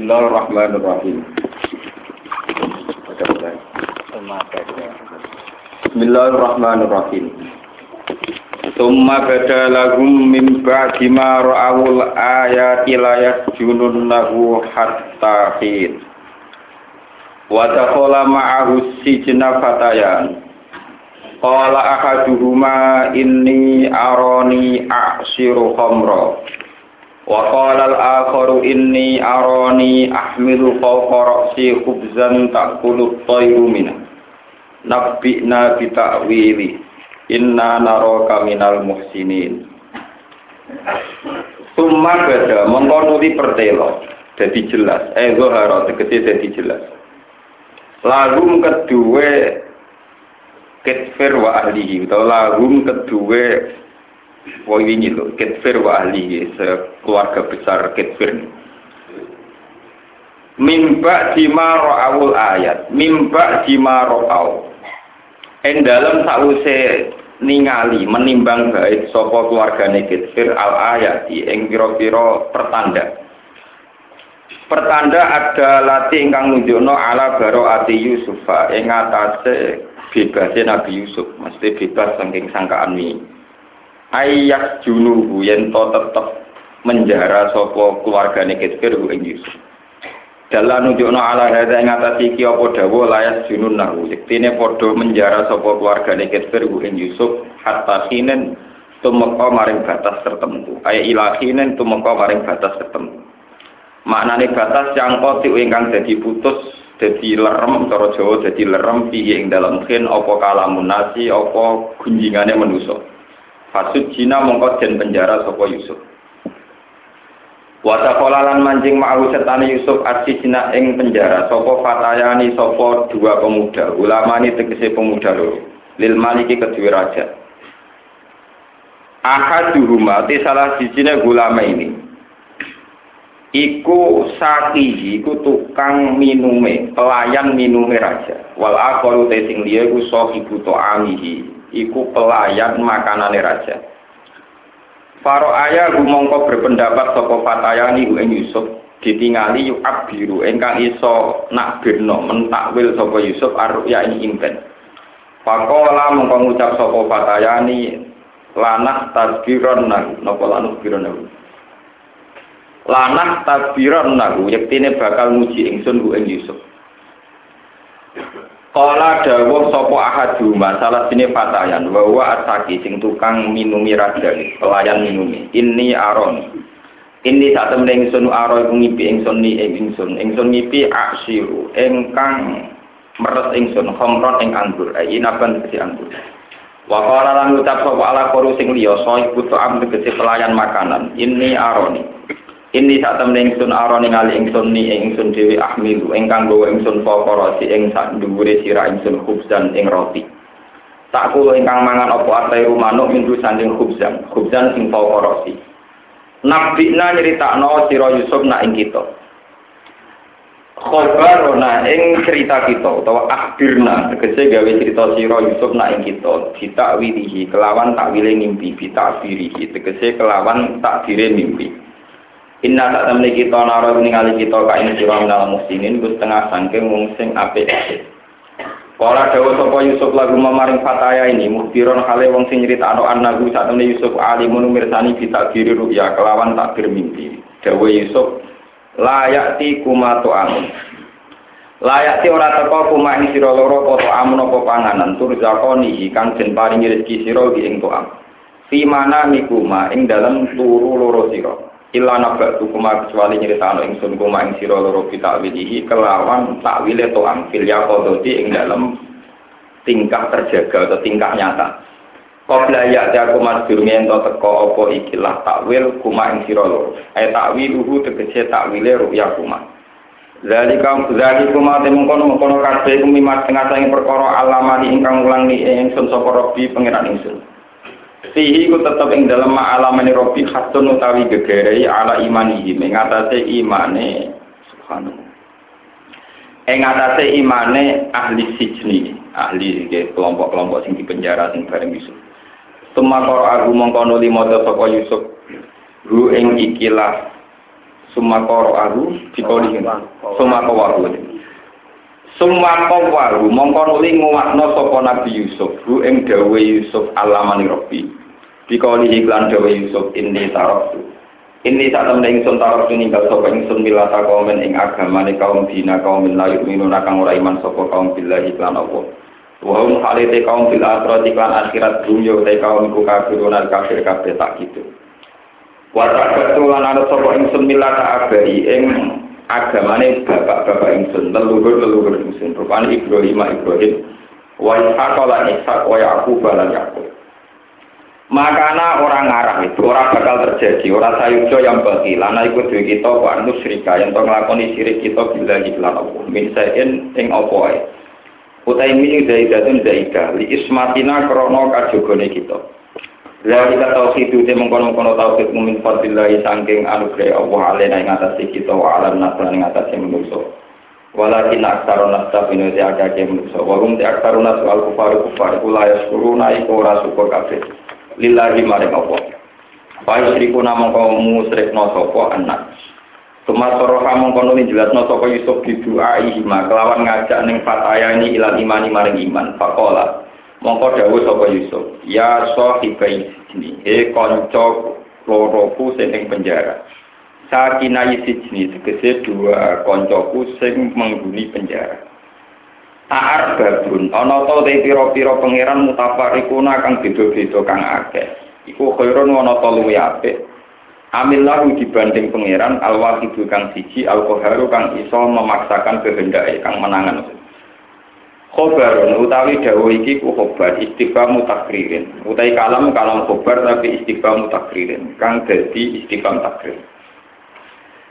Bismillahirrahmanirrahim. Bismillahirrahmanirrahim. Summa bada lahum min ba'di ma ra'awul ayati la yasjununnahu hatta hin. Wa dakhala ma'ahu sijna fatayan. Qala ahaduhuma inni arani a'siru khamra. Wa qala al-akharu inni arani ahmilu fawqa ra'si khubzan ta'kulu at-tayru minhu. Nabbi'na bi ta'wili. Inna naraka minal muhsinin. Summa bada mongko nuli pertelo dadi jelas. Eh zohara tegese dadi jelas. Lagum kedua ketfir wa ahlihi atau lagum kedua Wah ini loh, ketfir wa ahlihi, keluarga besar ketfir. Mimba jima ro'awul ayat, mimba jima ro'aw. En dalam sause ningali menimbang baik sopo keluarga ketfir al ayat ing piro-piro pertanda. Pertanda ada lati ingkang nunjukno ala baro ati Yusufa ing atase bebasnya Nabi Yusuf, mesti bebas saking sangkaan ini ayat junuhu yen to tetep menjara sapa keluargane Kitfir ing Yusuf. Dalam nunjukno ala hadza ing atas iki apa dawuh layas junun nahu. Yektine padha menjara sapa keluargane Kitfir ing Yusuf hatta kinen tumeka maring batas tertentu. Aya ilahinen tumeka maring batas tertentu. Maknane batas yang kotik ingkang dadi putus dadi lerem cara Jawa dadi lerem piye ing dalam khin apa kalamun nasi apa gunjingane manusa. Fasud Cina mongko den penjara sapa Yusuf. Wata kolalan mancing ma'ahu setane Yusuf arsi Cina ing penjara sapa fatayani sapa dua pemuda ulama ini tegese pemuda loro lil maliki kedua raja. Ahaduhuma te salah sijine ulama ini iku sakihi iku tukang minume pelayan minume raja wal akharu liya iku sahibu ta'amihi iku pelayan makanane raja. Faro ayah gumongko berpendapat saka fatayani ing Yusuf ditingali yuk abiru engkang iso nakbirno mentakwil saka Yusuf arya ing impen. Pakola mongko ngucap saka fatayani lanah tadbiron nahu napa lanah biron nahu lanah tadbiron nahu yektine bakal nguji ingsun ku ing Yusuf Kala dawuh sapa ahadu masalah sini fatayan wa wa asaki sing tukang minumi raja pelayan minumi. Ini aron. Ini saat temen ingsun aro iku ngipi ingsun ni ing ingsun. Ingsun ngipi aksiru ingkang meres ingsun khamron ing anggur. Ai inaban kesi anggur? Wa ucap sapa ala koru sing liya soy putu am tegese pelayan makanan. Ini aroni ini saat temen ingsun aron ningali ingsun ni ingsun dewi ahmilu ingkang gawa ingsun fokoro si ing sak dhuwure sira ingsun khubzan ing roti. Tak kulo ingkang mangan apa atai manuk minggu sanding khubzan, khubzan sing fokoro si. Nabina nyeritakno sira Yusuf nak ing kita. Khobarona ing cerita kita utawa akhirna tegese gawe cerita sira Yusuf nak ing kita ditakwilihi kelawan takwile mimpi bitakwilihi tegese kelawan takdire mimpi. Inna tak temne kita naro ningali kita ka ini sira minal muslimin ku setengah sangking wong sing apik. Kala dawuh sapa Yusuf lagu mamaring fataya ini muhbiron hale wong sing nyritakno annahu sak temne Yusuf alimun mirsani bitakdiri ruya kelawan takdir mimpi. Dawuh Yusuf layak ti kumato amun. Layak ti ora teko kuma ing sira loro apa amun apa panganan tur zakoni kang den paringi rezeki sira ing to'am. Fi mana mikuma ing dalam turu loro sira. Illa nabatu kuma kecuali nyeritakno ingsun kuma ing sira loro bitawilihi kelawan takwile to amfil ya kodoti ing dalam tingkah terjaga atau tingkah nyata. Qabla ya ta kuma durunge ento teko apa ikilah takwil kuma ing sira loro. Ay takwiluhu tegese takwile ruya kuma. Zalika zalikuma temung kono kono kabeh kumimat tengah sange perkara alamani ingkang ulang ni ingsun sapa Rabbi pangeran ingsun Sihi ku tetap ing dalam ma'alamani robi khatun utawi gegerei ala imanihi. Mengatasi imane subhanallah. Ing atase imane ahli sijni ahli kelompok-kelompok sing dipenjara sing bareng Yusuf. Tumakor aku mongko nuli maca sapa Yusuf. Ru ing ikilah Summa qara'ahu dikolihin. Summa qawahu. Summa qawahu mongko nuli nguwakno sapa Nabi Yusuf hu ing dawuh Yusuf alamani Rabbi. Dikolihi iklan dawuh Yusuf inni taraftu. Ini saat temen ingsun taraf ninggal sapa ingsun milata kaumen ing agamane kaum dina kaum min layu minuna kang ora iman sapa kaum billahi lan Allah. Wa hum halite kaum bil akhirati lan akhirat dunya te kaum iku kafirun al kafir kabeh tak gitu. Wa ta'atu lan ana sapa ingsun milata abai ing agamane bapak-bapak ingsun leluhur-leluhur ingsun rupane Ibrahim Ibrahim wa Ishaq lan Ishaq wa Yaqub lan Yaqub. Makana orang ngarah itu orang bakal terjadi. Orang sayujo yang bagi. Lana ikut duit kita wa nusrika yang to nglakoni sirik kita bila iklan Allah. Min sain ing apa ae utai min zaidatun zaida li ismatina krono kajogone kita Lalu kita tauhid itu mengkono-kono tauhid mumin fadillahi sangking anugerah Allah alena ing atas kita wa alam naslan ing atas manusia walakin aksaro nasta bino te agake manusia wa hum te aksaro nasu al kufari kufari kula yaskuruna iku ora syukur kabeh. Lillahi maring apa? Fa yusriku namung kaum musyrikna sapa anak. Tuma soroha mongko nuli jelasno sapa Yusuf di doa ihma kelawan ngajak ning fataya ini ilal imani maring iman. Faqala mongko dawuh sapa Yusuf ya sahibai sini he kanca loroku sing ing penjara Sakina yisijni tegese dua koncoku sing menghuni penjara Aar babun, ana ta te pira-pira pangeran mutafarikuna kang beda-beda kang akeh. Iku khairun ana ta luwih apik. Amillahu dibanding pangeran al-wahidu kang siji al-qaharu kang iso memaksakan kehendake kang menangan. Khobarun utawi dawuh iki ku khobar istiqam mutakririn. Utai kalam kalam khobar tapi istiqam mutakririn kang dadi istiqam takrir.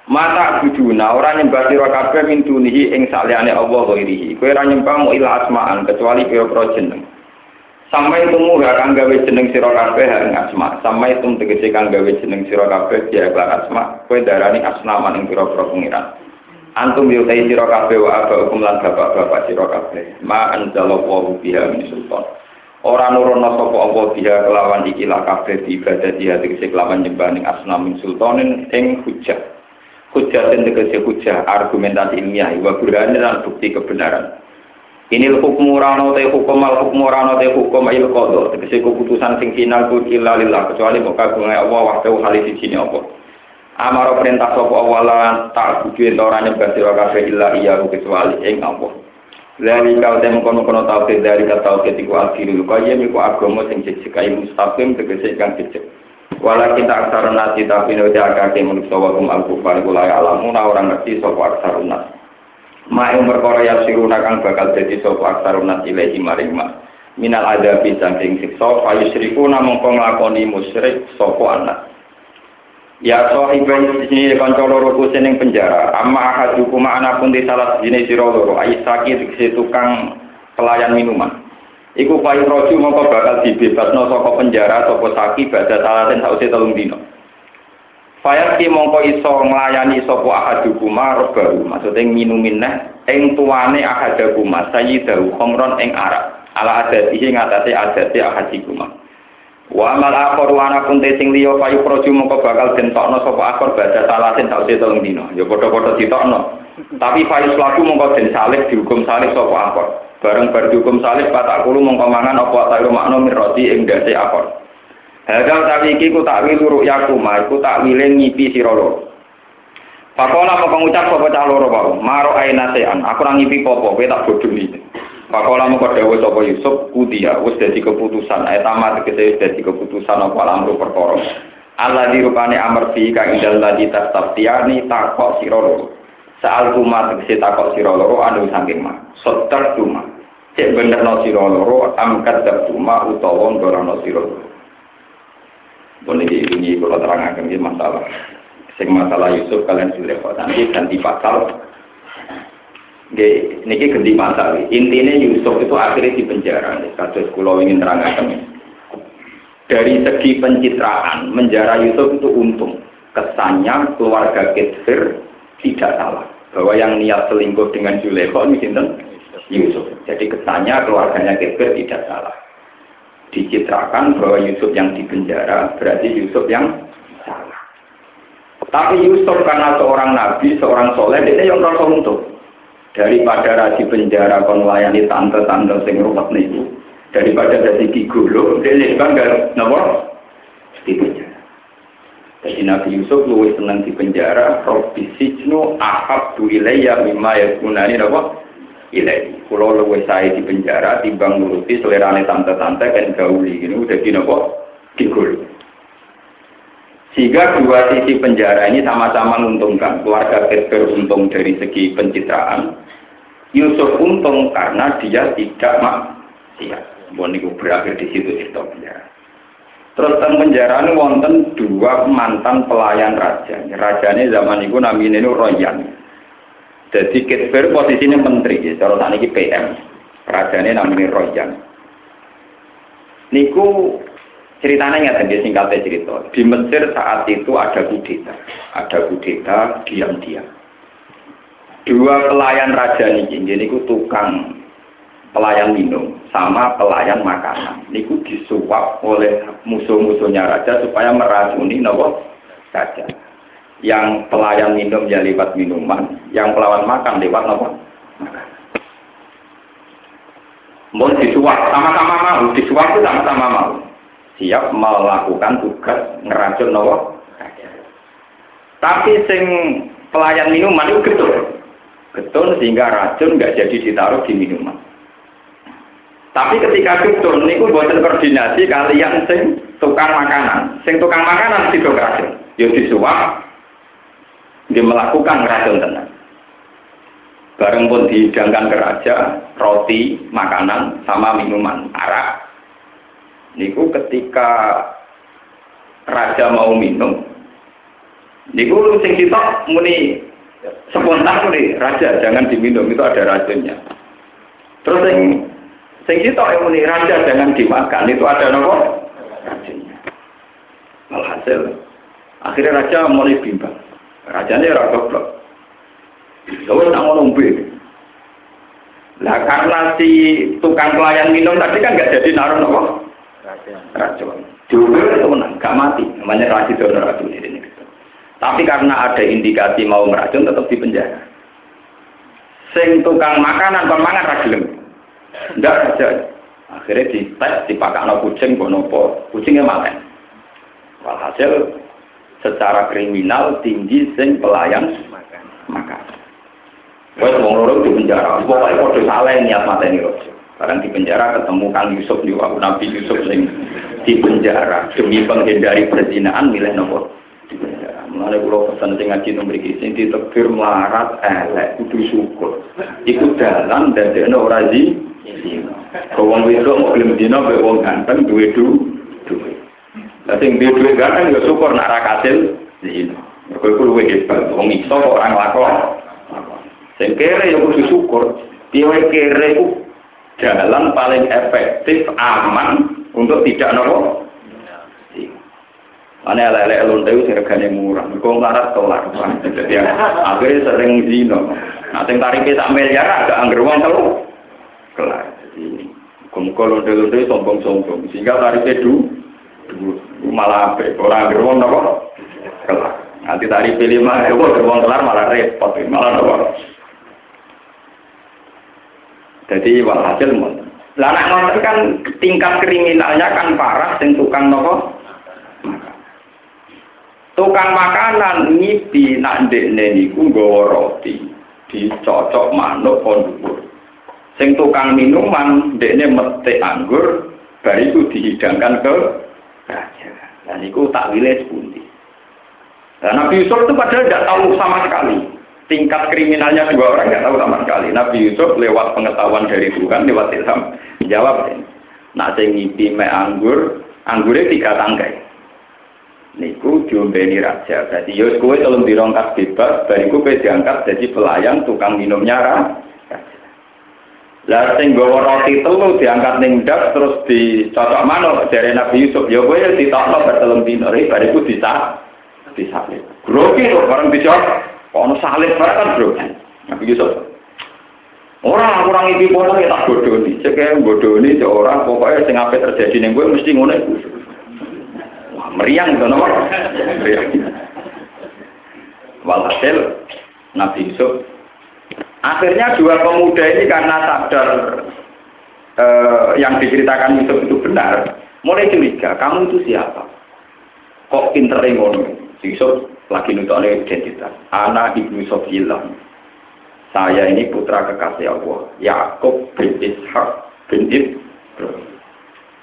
Mata buduna ora nyembah sira kabeh min dunihi ing saliyane Allah ghairihi. Kowe ora nyembah mu ila asma'an kecuali pira-pira jeneng. Sampai temu gak kang gawe jeneng sira kabeh ing asma. Sampai tum tegese kang gawe jeneng sira kabeh ya asma. Kowe darani asnaman ing pira-pira pengiran. Antum yutai sira kabeh wa aba hukum lan bapak-bapak sira kabeh. Ma anzalallahu biha min sultan. Ora nurono sapa Allah biha kelawan iki la kabeh ibadah dia tegese kelawan nyembah ning asnamin sultanin ing hujjah. hujah dan tegese hujah argumentasi ilmiah wa burhan dan bukti kebenaran ini hukum rano te hukum al hukum rano te hukum il kodo tegese keputusan sing final ku illa lillah kecuali kok kagungan Allah waktu hal di sini apa amaro perintah sapa awala tak kudu ora nyembah sira illa iya kecuali ing Allah Lali kau tem kono kono tauhid dari kata tauhid iku akhirul qayyim iku agama sing cecek mustaqim tegese kang cecek Walakin tak aksar nasi tapi nuti akake manusia wakum al-kufar kulai alamuna orang ngerti sopo aksar nas. Ma yang berkora ya siruna kang bakal jadi sopo aksar nas ilahi. Minal adabi saking siksa fayu syriku namung kong lakoni musyrik sopo anak. Ya sohibai sini kanca loro ku seneng penjara. Amma ahadukum anak pun di salah sini sira loro. Aisaki tukang pelayan minuman. Iku payu roju mongko bakal dibebasno saka penjara saka saki badha salaten sause telung dino. Fayat ki mongko iso nglayani sapa ahadukuma robahu, maksudnya minumin neh ing tuane ahadukuma sayyidahu khomron ing arak. Ala adatihi ngatasé adate ahadikuma. Wa amal akhor wa ana pun sing liya payu roju mongko bakal dentokno sapa akhor badha salaten sause telung dino. Ya padha-padha ditokno. Tapi fayus laku mongko den salib dihukum salib sapa akhor. bareng bar dihukum salib kata kulo mongko mangan apa tayo makna miroti ing dase akon Hadal tapi iki ku takwil luruk yakuma iku takwile ngipi sira loro Pakola mau pengucap sapa cah loro wae maro aina sean aku ora ngipi popo kowe tak bodoni Pakola mau dawuh sapa Yusuf kudia wis dadi keputusan ayat tamat tegese dadi keputusan apa lamru perkara Allah dirupane amar fi kang indal tadi tastaftiani takok sira loro Saal kuma tegese takok sira loro anu saking mah. Sotar kuma. Cek bener no sira loro angkat dak kuma utawa ndorono sira. Boleh ini kalau terangkan ini masalah. Sing masalah Yusuf kalian sudah kok nanti ganti pasal. Nggih, niki ganti. Intinya Yusuf itu akhirnya di penjara. Kasus kula ingin terangkan. Dari segi pencitraan, menjara Yusuf itu untung. Kesannya keluarga Kitfir tidak salah bahwa yang niat selingkuh dengan Zulekho ini sinten Yusuf. Jadi kesannya keluarganya Kefir tidak salah. Dicitrakan bahwa Yusuf yang dipenjara berarti Yusuf yang salah. Tapi Yusuf karena seorang nabi, seorang soleh, dia yang merasa untung. Daripada raji penjara kon melayani tante-tante sing rumet niku, daripada dari gigolo, dia lebih gak nopo di penjara. Jadi Nabi Yusuf luwih senang di penjara, Robbi Sijnu ahab du ilayya mimma yakunani nopo ilai. Kulo luwih saya di penjara, timbang nuruti selerane tante-tante kan gauli, udah di nopo gigolo. Sehingga dua sisi penjara ini sama-sama menguntungkan. Keluarga Ketker untung dari segi pencitraan. Yusuf untung karena dia tidak maksiat. Bon itu berakhir di situ cerita penjara. Terus tentang penjara ini wonten dua mantan pelayan raja. Rajanya zaman itu namanya ini Royan. Jadi Ketker posisinya menteri, ya. Kalau ini PM. Rajanya namanya Royan. Niku Ceritanya nggak tadi singkatnya cerita. Di Mesir saat itu ada kudeta, ada kudeta diam-diam. Dua pelayan raja ini, ini ku tukang pelayan minum sama pelayan makanan. Niku disuap oleh musuh-musuhnya raja supaya meracuni nopo raja. Yang pelayan minum ya lewat minuman, yang pelawan makan lewat nopo. Mau disuap sama-sama mau, disuap itu sama-sama mau siap melakukan tugas ngeracun nopo. Tapi sing pelayan minuman itu getun. Getun sehingga racun nggak jadi ditaruh di minuman. Tapi ketika getun niku buatan koordinasi kalian sing tukang makanan. Sing tukang makanan itu racun. Ya disuap dia melakukan racun tenang. Bareng pun dihidangkan ke raja, roti, makanan, sama minuman, arak niku ketika raja mau minum niku sing sitok muni spontan muni raja jangan diminum itu ada racunnya. Terus sing sing sitok muni raja jangan dimakan itu ada nopo? Racunnya. Alhasil akhirnya raja mulai bimbang. Rajanya ora goblok. Lalu nak ngomong Nah karena si tukang pelayan minum tadi kan nggak jadi naruh nopo racun. Juga itu menang, gak mati. Namanya racun itu racun ini. Tapi karena ada indikasi mau meracun tetap di penjara. Sing tukang makanan pemangan ragilem. Enggak saja. Akhirnya di tes no kucing bonopo, kucingnya mati. Walhasil secara kriminal tinggi sing pelayan makan. Wes wong loro di penjara, pokoke padha salah niat mateni rojo. Sekarang di penjara ketemu Kang Yusuf di waktu Nabi Yusuf sing di penjara demi menghindari perzinaan milih nopo di penjara. Mulane kula pesan sing ngaji nomor iki sing ditekir melarat elek kudu syukur. Iku dalan dadekno ora zi. Wong wedok mau gelem dina mek wong ganteng duwe du. Lah sing duwe duwe ganteng ya syukur nak ra kasil zina. Mergo iku luwih hebat. Wong iso ora nglakon. Sing kere ya kudu syukur. Piye kere ku jalan paling efektif, aman untuk tidak nopo. Mana lele lonte itu regane murah, mereka ngarat tolak. Jadi akhirnya sering zino. Nah, yang tariknya sak miliar agak angger uang telu. Kelar. Jadi muka lonte lonte sombong-sombong, sehingga tariknya du, du malah apa? Orang angger uang nopo. Kelar. Nanti tarik pilih mah, itu uang kelar malah repot, malah nopo. Jadi walhasil mau. Lah nek kan tingkat kriminalnya kan parah sing tukang nopo? Tukang makanan ngipi nak ndekne niku nggawa roti, dicocok manuk kon Sing tukang minuman ndekne metik anggur, bar itu dihidangkan ke raja. Dan niku tak wilayah sepundi. Dan Nabi Yusuf itu padahal tidak tahu sama sekali tingkat kriminalnya dua orang nggak tahu sama sekali. Nabi Yusuf lewat pengetahuan dari Tuhan, lewat ilham, jawab Nak sing ngipi me anggur, anggurnya tiga tangkai. Niku diombeni raja. Jadi Yus kue tolong dirongkat bebas, bariku kue diangkat jadi pelayan tukang minumnya raja. Lah sing gawa roti telu diangkat ning dak terus dicocok manuk dari Nabi Yusuf. Ya kowe ditokno bertelung dino, bariku disah disalib. Grogi kok bareng dicocok. Ono salib kan bro. Nabi Yusuf. Orang kurang iki pola ya tak bodoni. Cek bodoni cek orang pokoknya sing ape terjadi ning gue mesti ngono. Wah, meriang to nomor. Meriang. Walhasil Nabi Yusuf akhirnya dua pemuda ini karena sadar eh, yang diceritakan Yusuf itu benar, mulai curiga, kamu itu siapa? Kok pinter ngono? Yusuf lagi oleh identitas. Anak ibnu Sofiyah. Saya ini putra kekasih Allah. Yakub bin Ishak bin Ibrahim.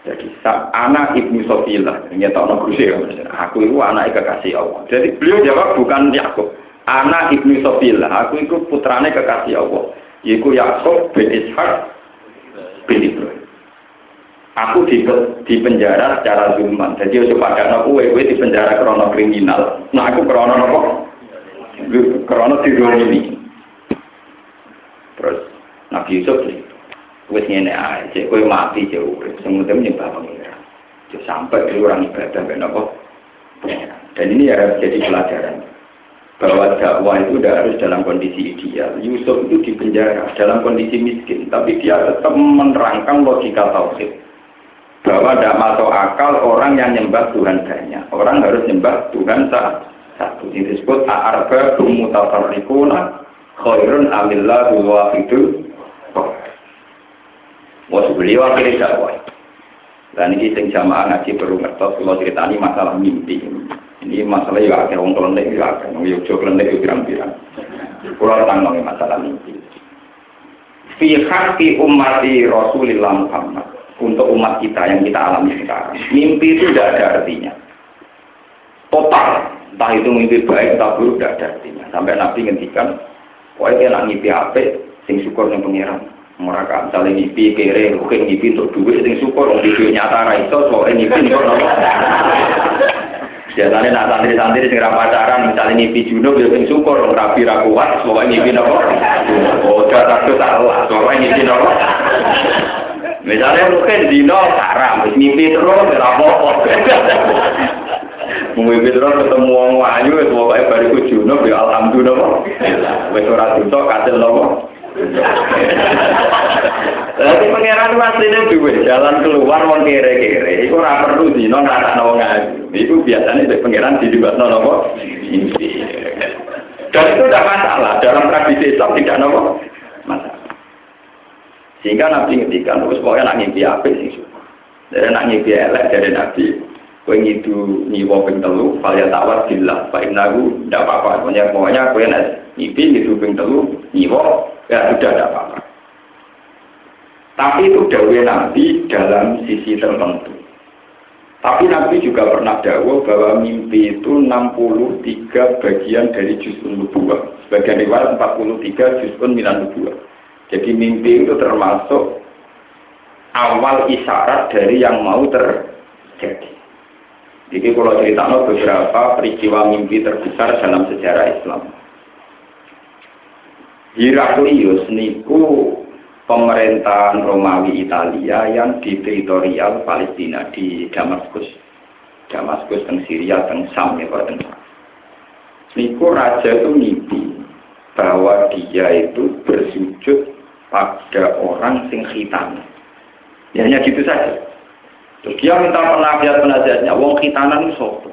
Jadi anak ibnu Sofiyah. Ini tak nak Aku itu anak kekasih Allah. Jadi beliau jawab bukan Yakub. Anak ibnu Sofiyah. Aku itu putrane kekasih Allah. Yaitu Yakub bin Ishak bin Ibrahim. Aku di, di penjara secara zulman. Jadi ojo pada aku wewe di penjara krono kriminal. Nah aku krono apa? Krono ini. Terus Nabi Yusuf wis ngene ae, kowe mati jauh. Semuanya menyembah pengiran. Sampai di orang ibadah apa? Dan ini harus jadi pelajaran bahwa dakwah itu tidak harus dalam kondisi ideal. Yusuf itu di penjara dalam kondisi miskin, tapi dia tetap menerangkan logika tauhid bahwa tidak masuk akal orang yang nyembah Tuhan banyak. Orang harus nyembah Tuhan satu. Ini disebut arba mutafarriquna khairun amillah wahidul Wah beliau akhirnya dakwah. Dan ini sing jamaah ngaji perlu ngertos kalau cerita ini masalah mimpi. Ini masalah ya ada orang kelendek ya ada, orang yuk kelendek ya pirang-pirang. Pulau tanggung masalah mimpi. Fi umati Rasulillah Muhammad untuk umat kita yang kita alami sekarang. Mimpi itu tidak ada artinya. Total, entah itu mimpi baik atau buruk tidak ada artinya. Sampai Nabi ngendikan, ini nak mimpi apa, sing syukur yang pengiran. Mereka misalnya mimpi kere, mungkin mimpi untuk duit, sing syukur, orang video nyata raiso, soalnya mimpi nyukur Biasanya nak santri-santri sing pacaran, misalnya mimpi junub, ya sing syukur, rapi rakuat, soalnya mimpi nopo. Oh, tak salah, soalnya mimpi nopo. Misalnya mungkin dino haram, mimpi terus tidak apa-apa. Mimpi terus ketemu wong ayu, itu pokoknya bariku junub, ya alhamdulillah. Wis ora dosa kasil nopo. Tapi pangeran itu aslinya dua jalan keluar wong kere-kere. Iku ora perlu dino nggak wong ayu. Iku biasanya di pangeran di dibuat nopo mimpi. Dan itu tidak masalah dalam tradisi Islam tidak nopo. Sehingga Nabi ngendikan, terus pokoknya nak ngimpi apa sih syukur. Jadi nak ngimpi elek dari Nabi, kue ngidu nyiwa ping telu, falya tawar billah, pak inagu, tidak apa-apa. Pokoknya pokoknya kue nak ngimpi ngidu ping telu, nyiwa, ya sudah tidak apa-apa. Tapi itu dawe Nabi dalam sisi tertentu. Tapi Nabi juga pernah dakwah bahwa mimpi itu 63 bagian dari juz'un nubuah. Sebagian riwayat 43 juz'un minan nubuah. Jadi mimpi itu termasuk awal isyarat dari yang mau terjadi. Jadi kalau cerita beberapa peristiwa mimpi terbesar dalam sejarah Islam. Heraklius niku pemerintahan Romawi Italia yang di teritorial Palestina di Damaskus. Damaskus dan Syria dan Sam ya Pak Niku raja itu mimpi bahwa dia itu bersujud pada orang sing khitan. Ya hanya gitu saja. Terus dia minta penasihat-penasihatnya, wong khitanan sopo.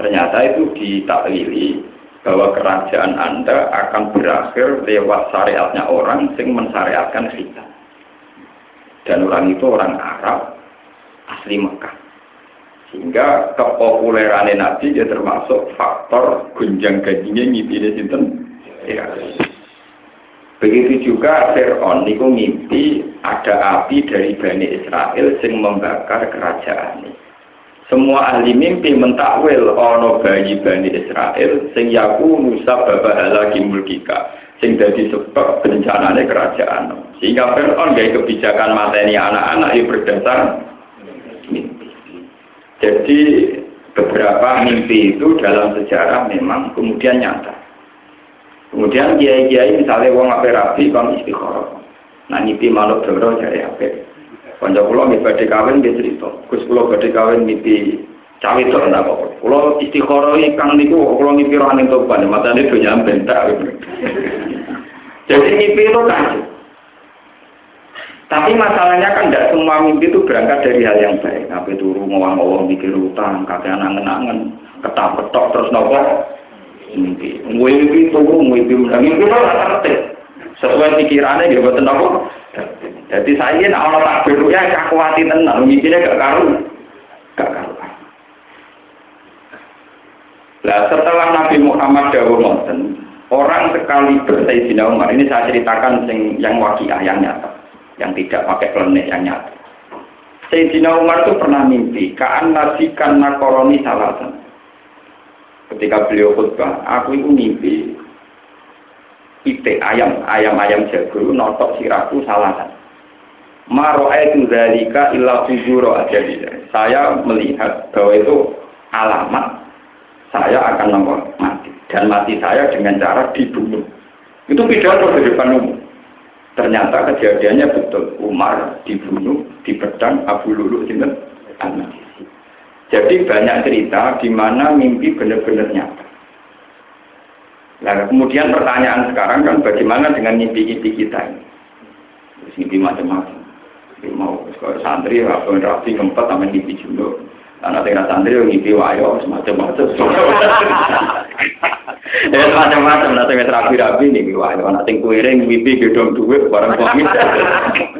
Ternyata itu ditakwili bahwa kerajaan Anda akan berakhir lewat syariatnya orang sing mensyariatkan khitan. Dan orang itu orang Arab asli Mekah. Sehingga kepopuleran Nabi dia termasuk faktor gunjang gajinya ngipine sinten. Ya. Begitu juga Fir'aun niku mimpi ada api dari Bani Israel sing membakar kerajaan ini. Semua ahli mimpi mentakwil ono bayi Bani Israel sing yaku Musa babahala lagi mulkika sing jadi sebab bencananya kerajaan. Sehingga Fir'aun gaya kebijakan materi anak-anak yang berdasar mimpi. Jadi beberapa mimpi itu dalam sejarah memang kemudian nyata. Kemudian kiai-kiai misalnya wong ape rapi bang istikharah. Nah nyipi manuk doro jare ape. Kanca kula nggih badhe kawin nggih cerita. Gus kula badhe kawin nyipi cawe to ndak kok. Kula istikharah kang niku kula nyipi ro ning toban, matane do nyampe tak. Jadi nyipi itu kan tapi masalahnya kan tidak semua mimpi itu berangkat dari hal yang baik. Apa turu ngomong-ngomong mikir utang, kakek angen-angen, ketak-ketok terus nopo mimpi. Mimpi turu, mimpi menang. Mimpi itu tertib. Sesuai pikirannya dia buat apa? Jadi saya ini Allah tak ya aku hati tenang. Mimpinya gak karu. Gak karu. Nah setelah Nabi Muhammad Dawud Monten, orang sekali bersayyidina Umar, ini saya ceritakan yang, yang wakiah, yang nyata. Yang tidak pakai klenik, yang nyata. Sayyidina Umar itu pernah mimpi, kaan nasikan nakoroni salatan. Ketika beliau khutbah, aku itu mimpi itik ayam, ayam-ayam jago, notok siraku salatan. Maro'aitu dzalika illa fujuro aja Saya melihat bahwa itu alamat saya akan nomor mati. Dan mati saya dengan cara dibunuh. Itu pidato di depan umum. Ternyata kejadiannya betul. Umar dibunuh, di pedang Abu Lulu Sinten Jadi banyak cerita di mana mimpi benar-benar nyata. Nah, kemudian pertanyaan sekarang kan bagaimana dengan mimpi-mimpi kita ini? Mimpi macam-macam. Mau santri, atau rapi, keempat, sama mimpi juga. Anak tinggal santri yang ngipi wayo semacam-macam. Ya macam-macam nanti rapi-rapi nih wayo tinggal kuiring ngipi gedong duit barang suami.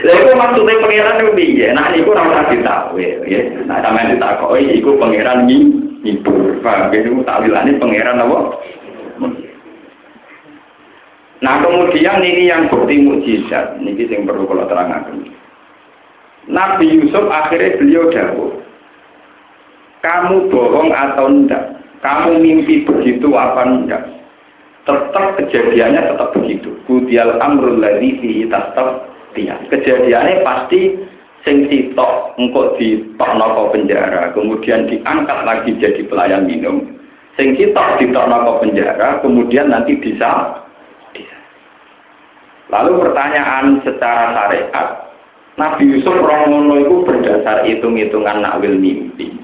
Lha iku maksude pangeran itu piye? Nah niku ora usah ditakwil ya. Nah sampeyan ditakoki iku pangeran ngi ngibur. Paham ya niku takwilane pangeran apa? Nah kemudian ini yang bukti mukjizat, ini yang perlu kalau terangkan. Nabi Yusuf akhirnya beliau dahulu. Kamu bohong atau enggak? Kamu mimpi begitu apa enggak? Tetap kejadiannya tetap begitu. Kudial amrul ladhi fi dia. Kejadiannya pasti sing sitok engkau di toknoko penjara, kemudian diangkat lagi jadi pelayan minum. Sing sitok di toknoko penjara, kemudian nanti bisa. Lalu pertanyaan secara syariat, Nabi Yusuf Romono itu berdasar hitung-hitungan nakwil mimpi.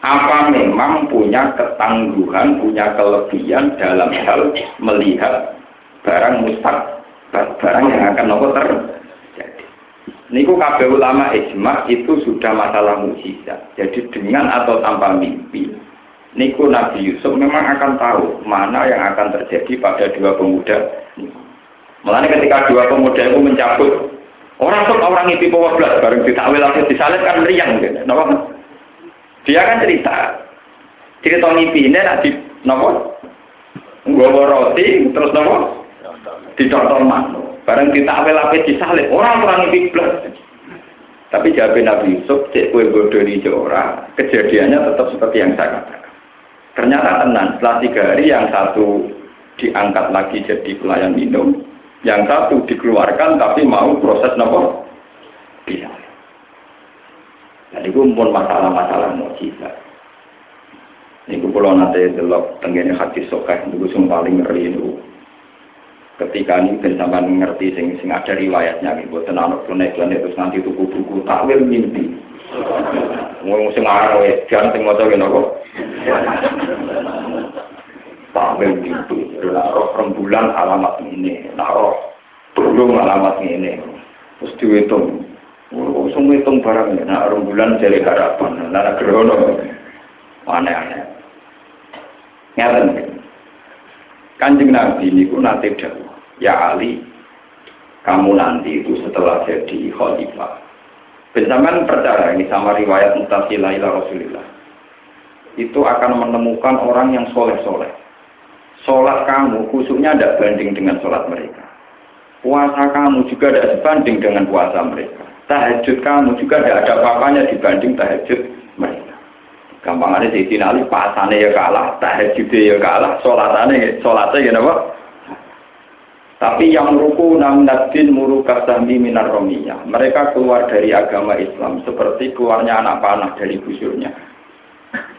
Apa memang punya ketangguhan, punya kelebihan dalam hal melihat barang mustak, barang yang akan nopo terjadi. Niku kabeh ulama ijma itu sudah masalah mukjizat. Jadi dengan atau tanpa mimpi, niku Nabi Yusuf memang akan tahu mana yang akan terjadi pada dua pemuda. Mulanya ketika dua pemuda itu mencabut Orang tuh orang itu bawa belas bareng ditakwil atau disalib kan meriang gitu. Napa? Dia kan cerita. Cerita mimpi ini nanti nopo nggawa roti terus nopo dicontoh mano. Bareng ditakwil apa disalib. Orang orang itu belas. Tapi jawab Nabi Yusuf, cek kue bodoh di orang, kejadiannya tetap seperti yang saya katakan. Ternyata tenang, setelah tiga hari yang satu diangkat lagi jadi pelayan minum, yang satu dikeluarkan tapi mau proses nopo bisa. Jadi gue pun masalah-masalah mujizat. Ini gue kalau nanti delok tenggine hati sokah itu gue paling ngeri. Ketika ini bersama ngerti sing sing ada riwayatnya gitu, tenang naik planet terus nanti tuku buku takwil mimpi. Mau sing arah jangan sing mau tahu kok tampil itu roh rembulan alamat ini naruh burung alamat ini terus dihitung. Langsung hitung barangnya nah rembulan jadi harapan. Nah gerono aneh-aneh. Ngeten kanjeng nabi ini pun nanti dahulu ya Ali kamu nanti itu setelah jadi khalifah Benjamin percaya ini sama riwayat mutasilah ila Rasulillah itu akan menemukan orang yang soleh-soleh Sholat kamu khususnya tidak banding dengan sholat mereka. Puasa kamu juga tidak sebanding dengan puasa mereka. Tahajud kamu juga tidak ada apa-apanya dibanding tahajud mereka. Gampang ada di sini Ali pasane ya kalah, tahajudnya ya kalah, sholatannya sholatnya ya apa? Tapi yang ruku namnadin murukasami minar romiyah. Mereka keluar dari agama Islam seperti keluarnya anak panah dari busurnya.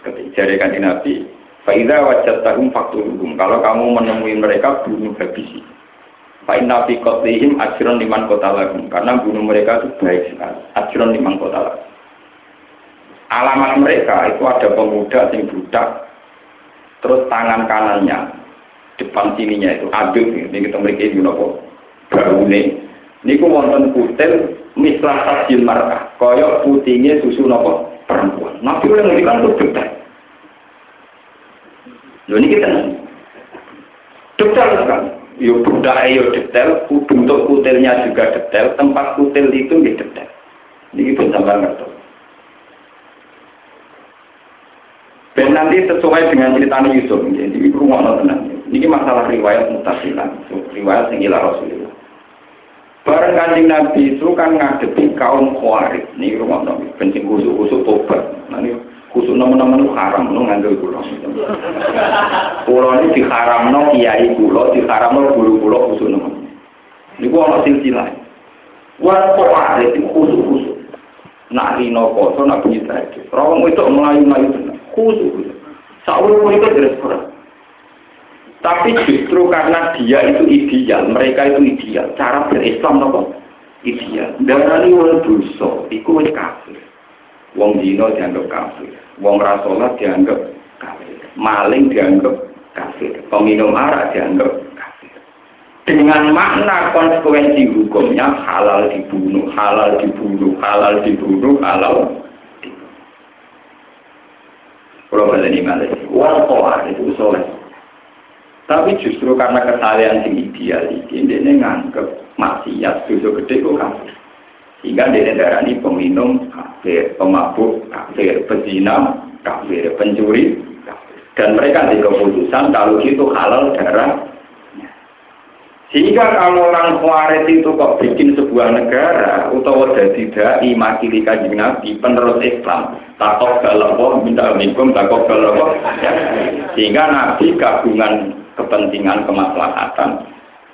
Ketika jadikan Nabi, Faidah wajat tahum faktuluhum. Kalau kamu menemui mereka, bunuh habisi. Fa'in nabi kotlihim ajron liman kota lagum. Karena bunuh mereka itu baik sekali. Ajron liman kota lagum. Alamat mereka itu ada pemuda yang budak. Terus tangan kanannya, depan sininya itu aduk. Ini kita memiliki ini nopo. Baune. Ini ku wonten kutil mislah tajil markah. Koyok putihnya susu nopo perempuan. Nabi yang ngendikan itu budak. Loh ini kita detail kan? Yo budak yo detail, bentuk kutilnya juga detail, tempat kutil itu nggih detail. Ini pun sampai ngerti. Dan nanti sesuai dengan cerita Yusuf, jadi itu rumah tenang. Ini masalah riwayat mutasilah, riwayat yang Rasulullah. Barang kanjeng Nabi itu kan ngadepi kaum khawarij. Ini rumah nabi, penting kusuk-kusuk tobat. Nah ini kusuk nama-nama haram, no ngambil pulau. Pulau ini diharam no kiai pulau, diharam no guru pulau kusuk nama. Ini gua ono silsilah. Wah khawarij itu kusuk-kusuk. Nak rino koso, nak bunyi tadi. Rawang itu melayu-melayu tenang. Kusuk-kusuk. Saul itu jelas kurang. Tapi justru karena dia itu ideal, mereka itu ideal. Cara berislam apa? Ideal. Darani wong dosa, iku kafir. Wong dino dianggap kafir. Wong rasolat dianggap kafir. Maling dianggap kafir. Peminum arak dianggap kafir. Dengan makna konsekuensi hukumnya halal dibunuh, halal dibunuh, halal dibunuh, halal dibunuh. Kalau ini wong itu soleh. Tapi justru karena kesalahan yang ideal ini, dia nganggep maksiat dosa gede kok kafir. Sehingga dia darani peminum kafir, pemabuk kafir, pezina kafir, pencuri kafir. Dan mereka di keputusan kalau itu halal darah. Sehingga kalau orang Khawarij itu kok bikin sebuah negara utawa jadi dai makili kajian Nabi penerus Islam takok galapo minta minkum takok galapo sehingga Nabi gabungan kepentingan kemaslahatan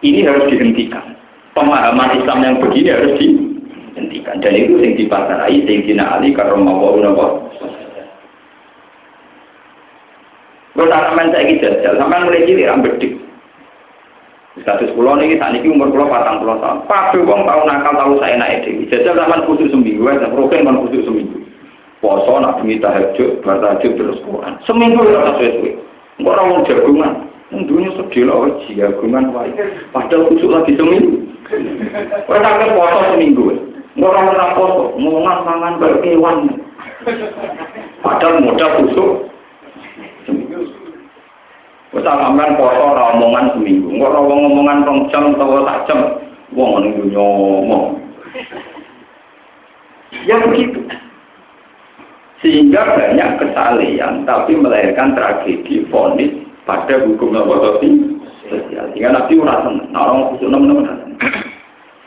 ini harus dihentikan. Pemahaman Islam yang begini harus dihentikan dan itu yang dipasarai Sayyidina Ali karomawau nawa. Kalau sampean saya ini jajal, sampean mulai cilik rambedik. Status pulau ini saat ini umur pulau patang pulau tahun. Pak wong tahu nakal tahu saya naik dewi. Jajal sampean khusus seminggu, ya, program kan khusus seminggu. Poso nak demi tahajud, bertahajud terus Quran. Seminggu ya sesuai. Orang mau jagungan, Dunia sedih lah, jagungan wae. Padahal kusuk lagi seminggu. Kau tak puasa seminggu. Orang orang poso, mau mangan berkewan. Padahal modal kusuk. Kita sampean poso ora omongan seminggu. Engko ora omongan rong jam atau sak jam. Wong ngene nyomong. Ya begitu. Sehingga banyak kesalahan, tapi melahirkan tragedi, fonis, pada hukum nabi sosial. Sehingga nabi ora orang khusus nemen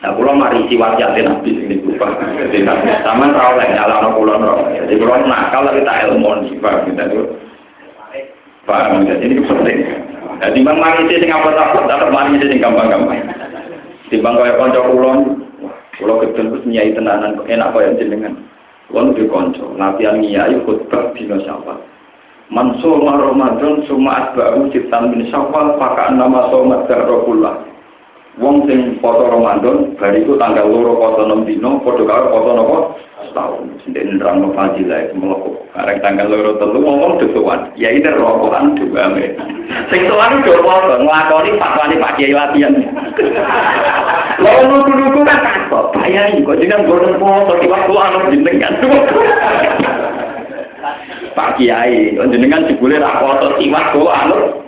Nah, kalau mari si wajah nabi ini lupa. Jadi sama tahu lah nyala no kulon Jadi kalau nakal tak ilmu nih, pak kita itu. Paham, jadi ini penting. Nah, timbang mari sih sing apa takut, tetap mari sih sing gampang-gampang. Timbang kaya konco kulon, kalau kecil terus nyai tenanan, enak kaya jenengan. Kulon di konco, latihan nyai khutbah dino siapa. Mansur Ramadan suma asba'u sitan min syawal pakaan nama somat garrokullah Wong sing foto Ramadan bariku tanggal loro foto enam dino foto karo foto nopo? Setahun. Sendiri nerang fadilah itu melakukan karena tanggal loro telu ngomong desuan ya ini rokokan juga me sing itu foto ngelakoni fatwani pak kiai latihan. Lalu nuduh-nuduh kan takut. Bayangin kok jangan goreng foto tiba-tiba anu jenengan Pak Kiai, jenengan jebule ra foto siwak kok anu.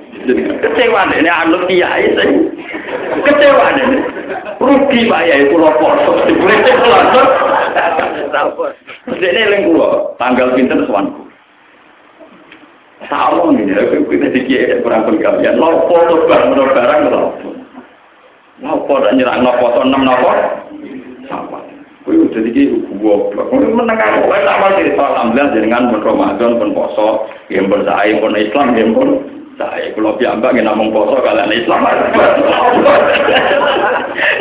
Kecewa ini anu Kiai sing kecewa ini. Rugi Pak Kiai kula foto jebule foto. Dene eling kula tanggal pinten sowanku. Tahu ini, kita dikira kurang pengkabian. Lopo tuh barang barang lopo. Lopo tak nyerang lopo enam lopo. Sampai. Jadi goblok. Kuwi meneng aku wae tak mati alhamdulillah jenengan pun Ramadan pun poso, yang bersaing pun Islam yang pun saya kalau piyambak nggak namung poso kalian Islam.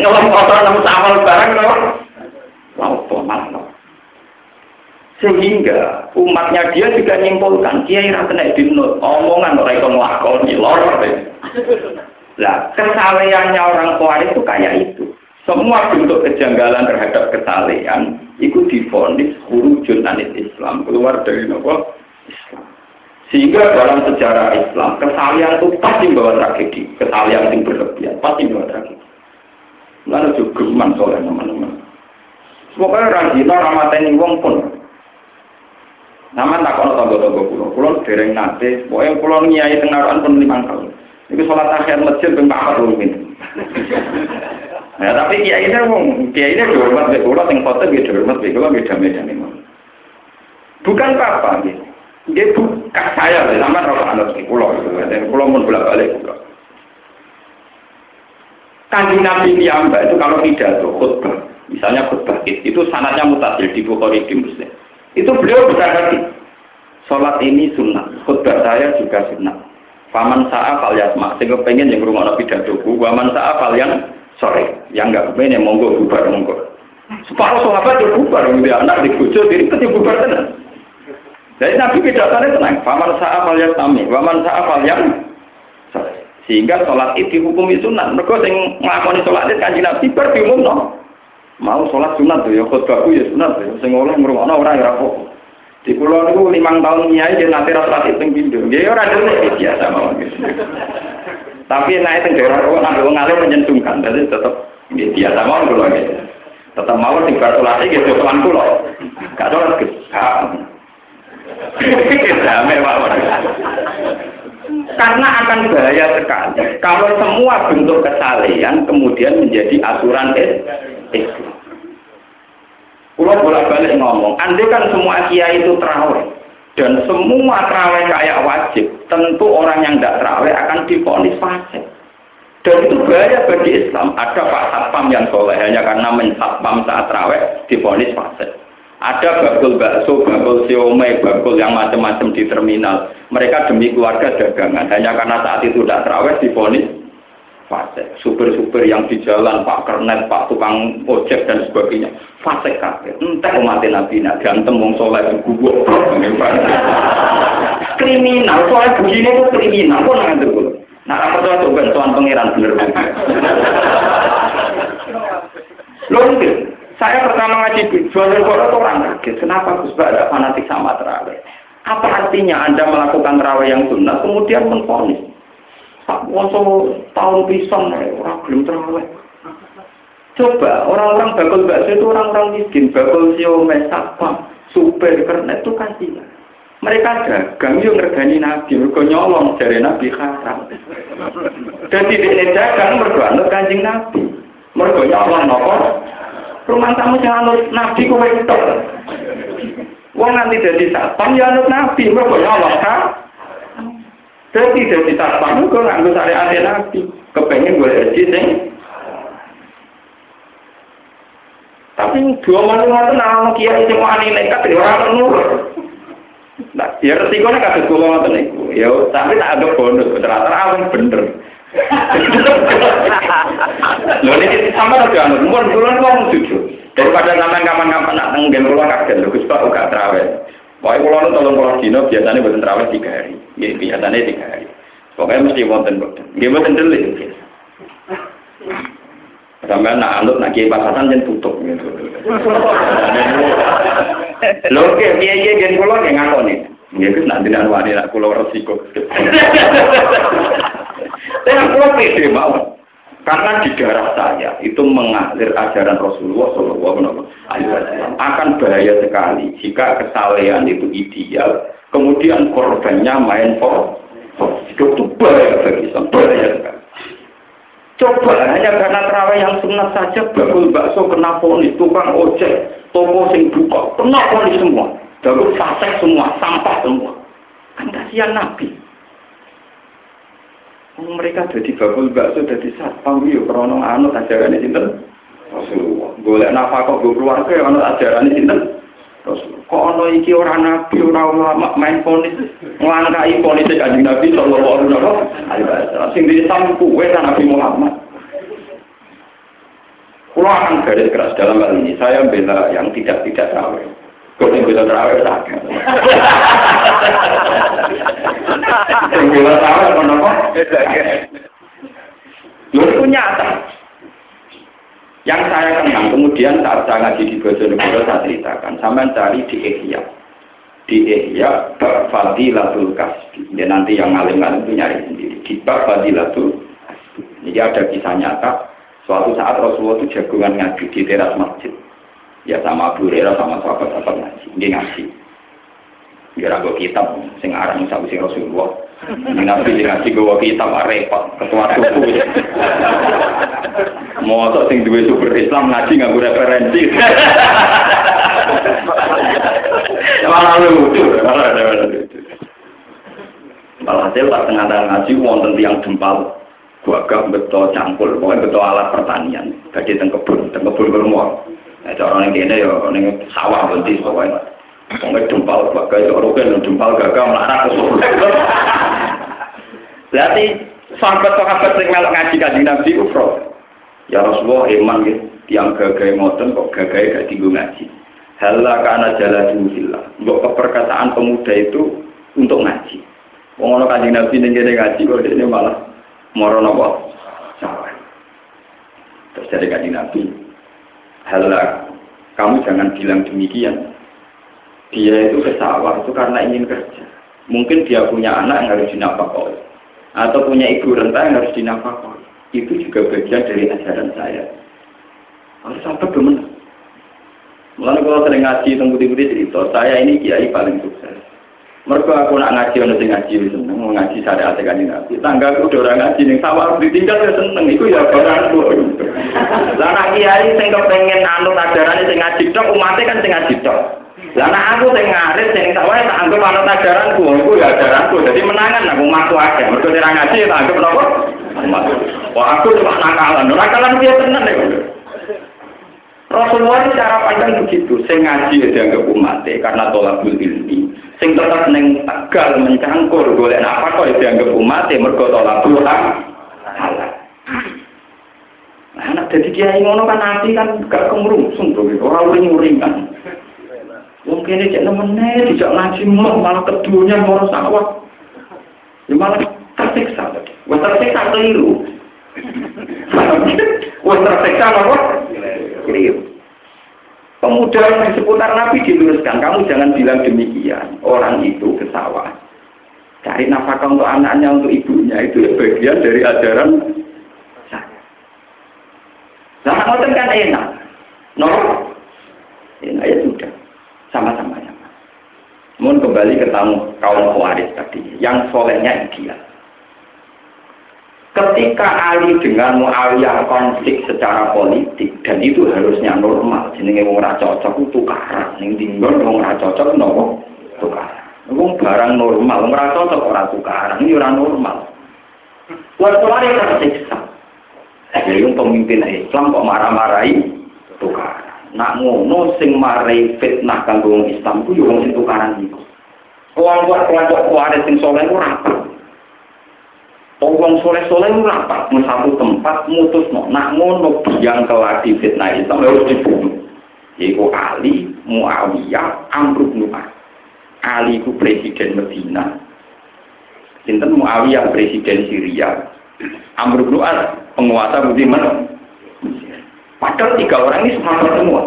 Ngelam poso namun amal barang no. Laupo malah sehingga umatnya dia juga nyimpulkan kiai ra kena dinut omongan ora iso nglakoni lor. Lah kesalehannya orang tua itu kayak itu semua bentuk kejanggalan terhadap kesalehan itu difonis hurujun anit Islam keluar dari nopo Islam. Sehingga dalam sejarah Islam kesalehan itu pasti bawa tragedi, kesalehan yang berlebihan pasti bawa tragedi. Lalu juga geman soalnya teman-teman. Semoga rajin ramateni wong pun. Nama tak kono tonggo-tonggo kulo, kulo dereng nate, pokoknya kulo nyai tengaruan pun lima tahun. Itu sholat akhir masjid pun pak ini. Nah tapi kiai ini wong, kiai ini dihormat be kulo, sing foto dia dihormat be kulo, beda beda nih Bukan apa-apa, gitu. Dia bukan saya, sama roh anak di pulau, dan pulau pun bolak balik pulau. Kanjeng Nabi Piyamba itu kalau pidato khutbah, misalnya khutbah itu sanatnya mutasil di Bukhari di Muslim. Itu beliau besar hati. Sholat ini sunnah, khutbah saya juga sunnah. Faman sa'a fal yasma, sehingga pengen yang rumah Nabi pidato, waman sa'a fal yang sore, yang enggak pengen yang monggo bubar monggo. Separuh sahabat itu bubar, dia anak di bujo, diri itu bubar tenang. Jadi Nabi pidatonya tenang, faman sa'a fal yasmi, waman sa'a fal yang. Sehingga sholat itu dihukumi sunat. Mereka yang ngelakoni sholat itu kanji Nabi bar diumum no. Mau sholat sunat tuh ya, khutbahku ya sunat tuh. Sing oleh ngrungokno ora ya apa. Di pulau itu limang tahun nyai dia nanti rata itu pindu. Dia orang dulu biasa mau gitu. Tapi naik teng daerah kok nak wong alim menyentuhkan, jadi tetap biasa mau kalau gitu. Tetap mau tinggal sholat gitu tuan pulau. Gak. Damai mawon. Karena akan bahaya sekali kalau semua bentuk kesalehan kemudian menjadi aturan Islam. Pulau bolak-balik ngomong, andai kan semua kiai itu terawih dan semua terawih kayak wajib, tentu orang yang tidak terawih akan diponis fasik. Dan itu bahaya bagi Islam. Ada Pak Satpam yang soleh hanya karena mensatpam saat terawih diponis fasik. Ada bakul bakso, bakul siomay, bakul yang macam-macam di terminal. Mereka demi keluarga dagangan. Hanya karena saat itu tidak terawih difonis fase. Super-super yang di jalan, Pak Kernet, Pak tukang ojek dan sebagainya. Fase kakek. Entah umat Nabi nak ganteng wong soleh gubuk. kriminal, soalnya begini itu kriminal. Kok nanti dulu? Nah, apa tuh tuh bantuan pangeran bener bener. Loh, saya pertama ngaji jualan koran orang kaget. Kenapa Gus ada fanatik sama terawih? Apa artinya Anda melakukan terawih yang sunnah kemudian menfonis? Pak Woso tahun pisang orang belum terawih. Coba orang-orang bakul bakso itu orang-orang miskin, bakul sio mesapa, super karena itu kasih. Mereka dagang yang ngergani Nabi, mereka nyolong dari Nabi haram. Dan tidak dagang mereka kanjeng Nabi. Mereka nyolong nopo rumah tamu yang anut nabi kowe tok. Wong nanti jadi satpam ya anut nabi, mergo nyolong ka. Jadi jadi satpam kok nganggo syariat nabi, kepengen gue haji sing tapi dua malam itu nama kiai sing wani nekat ya ora nurut. Nah, ya resikonya kasus gue ngoten niku. Ya, tapi tak ada bonus, ternyata awal bener. Lho ini sama aja anu, mun kula wong jujur. Daripada sampean kapan-kapan nak teng game kula kaget lho Gus Pak uga trawe. Pokoke kula nu tolong kula dino biasanya boten trawe 3 hari. Nggih biasane 3 hari. Pokoknya mesti wonten boten. Nggih boten delik. Sampai nak anut nak kiai pasasan jen tutup gitu. Lho ke piye-piye gen kula nggih ngakoni. Nggih Gus nak dinan wani nak kula resiko. Saya pulau pede mau. Karena di darah saya itu mengalir ajaran Rasulullah Shallallahu Alaihi Wasallam akan bahaya sekali jika kesalehan itu ideal, kemudian korbannya main for, itu bahaya bagi Islam, bahaya sekali. Coba hanya karena terawih yang sunnah saja, bakul bakso kena ponis, tukang ojek, toko sing buka, kena ponis semua, bakul fasek semua, sampah semua. Kan kasihan Nabi mereka jadi bakul bakso jadi satpam yo krono anut ajaran sinten Rasulullah. Golek nafkah go keluarga anut ajaran sinten Rasulullah. Kok ono iki ora nabi ora ulama main ponis nglangkai ponis kanjeng Nabi sallallahu alaihi wasallam. Sing disam kuwe Nabi Muhammad. Kulo akan garis keras dalam hal ini. Saya bela yang tidak tidak tahu. Kok yang bisa terawih. Itu nyata. Yang saya kenal, kemudian saat saya ngaji di Bojonegoro saya ceritakan, sama cari di Ihya. Di Ihya, Bab Fadilatul Kasbi. Ya nanti yang ngalim-ngalim itu nyari sendiri. Di Bab Fadilatul. Jadi ada kisah nyata, suatu saat Rasulullah itu jagungan ngaji di teras masjid ya sama Abu Hurairah sama sahabat-sahabat ngaji ini ngaji Biar aku kitab sing aran sabu sing Rasulullah. Ini sing ngaji gue kitab repot ketua suku. Mau sing duwe super Islam ngaji nggak referensi. Malah lucu, malah lucu. Malah hasil tak tengah ngaji wonten tiang jempal gagah betul campur, pokoknya betul alat pertanian. Gadi teng kebun, teng kebun kurma. Nah, cara yang kene ya ning sawah bentis pokoknya. Pokoknya jempal gagah ya roken jempal gagah melarat ke Berarti sahabat-sahabat yang melok ngaji kajian Nabi Ufro. Ya Rasulullah iman gitu. Yang gagah ngoten kok gagah gak tinggu ngaji. Hala karena jalan fillah. Untuk keperkataan pemuda itu untuk ngaji. Wong ana kanjeng Nabi ning kene ngaji kok ini malah moro napa? Salah. Terus dari kanjeng Nabi, "Hala, kamu jangan bilang demikian. Dia itu ke sawah itu karena ingin kerja. Mungkin dia punya anak yang harus dinafkahi atau punya ibu renta yang harus dinafkahi. Itu juga bagian dari ajaran saya. Harus sampai benar. Mulai kalau sering ngaji tunggu-tunggu cerita, saya ini kiai paling sukses. Mereka aku nak ngaji sing ngaji seneng, mau ngaji syariat kanjeng Nabi. Tangga aku udah orang ngaji ning sama harus ditinggal ya seneng iku ya barangku. Lah nak kiai sing kepengin anut ajaran sing ngaji tok umatnya kan sing ngaji tok. Lah aku sing ngarit sing tak wae tak anggap anut ajaranku, iku ya ajaranku. Jadi menangan aku umatku akeh. Mergo ora ngaji tak anggap napa? Umat. Wah aku cuma nakalan. Nakalan dia tenan nek. Rasulullah itu cara pandang begitu. Sing ngaji ya dianggap umatnya karena tolakul ilmi sing tetap neng tegal mencangkur golek apa kok dianggap umat mergo tolak Tuhan nah, anak jadi kiai ngono kan nanti kan gak kemrungsung tuh orang uring uringan mungkin ini cek nemene tidak ngaji mau malah keduanya mau sawah ya malah tersiksa wes tersiksa keliru wes tersiksa apa keliru Pemuda yang di seputar Nabi diluruskan, kamu jangan bilang demikian. Orang itu ke sawah. Cari nafkah untuk anaknya, untuk ibunya. Itu bagian dari ajaran saya. Nah, kan enak. No? Enak ya sudah. Sama-sama. Mohon kembali ke tamu kaum Khawarij tadi. Yang solehnya ideal. Ketika Ali dengan Muawiyah konflik secara politik dan itu harusnya normal, jenenge wong ora cocok itu tukaran, ning dinggon wong ora cocok nopo tukaran. Wong barang normal, wong ora cocok ora tukaran, ini ora normal. Waktu tersiksa. Jadi pemimpin Islam kok marah-marahi tukaran. Nak ngono sing marai fitnah kanggo Islam ku yo wong sing tukaran iku. Kelompok-kelompok kuwaris sing saleh ora Wong soleh-soleh itu rapat di satu tempat mutus no. Nak ngono yang keladi fitnah Islam harus dibunuh. Yaitu Ali, Muawiyah, Amr bin Ali itu presiden Medina. Sinten Muawiyah presiden Syria. Amr bin penguasa Budiman. Padahal tiga orang ini semangat semua.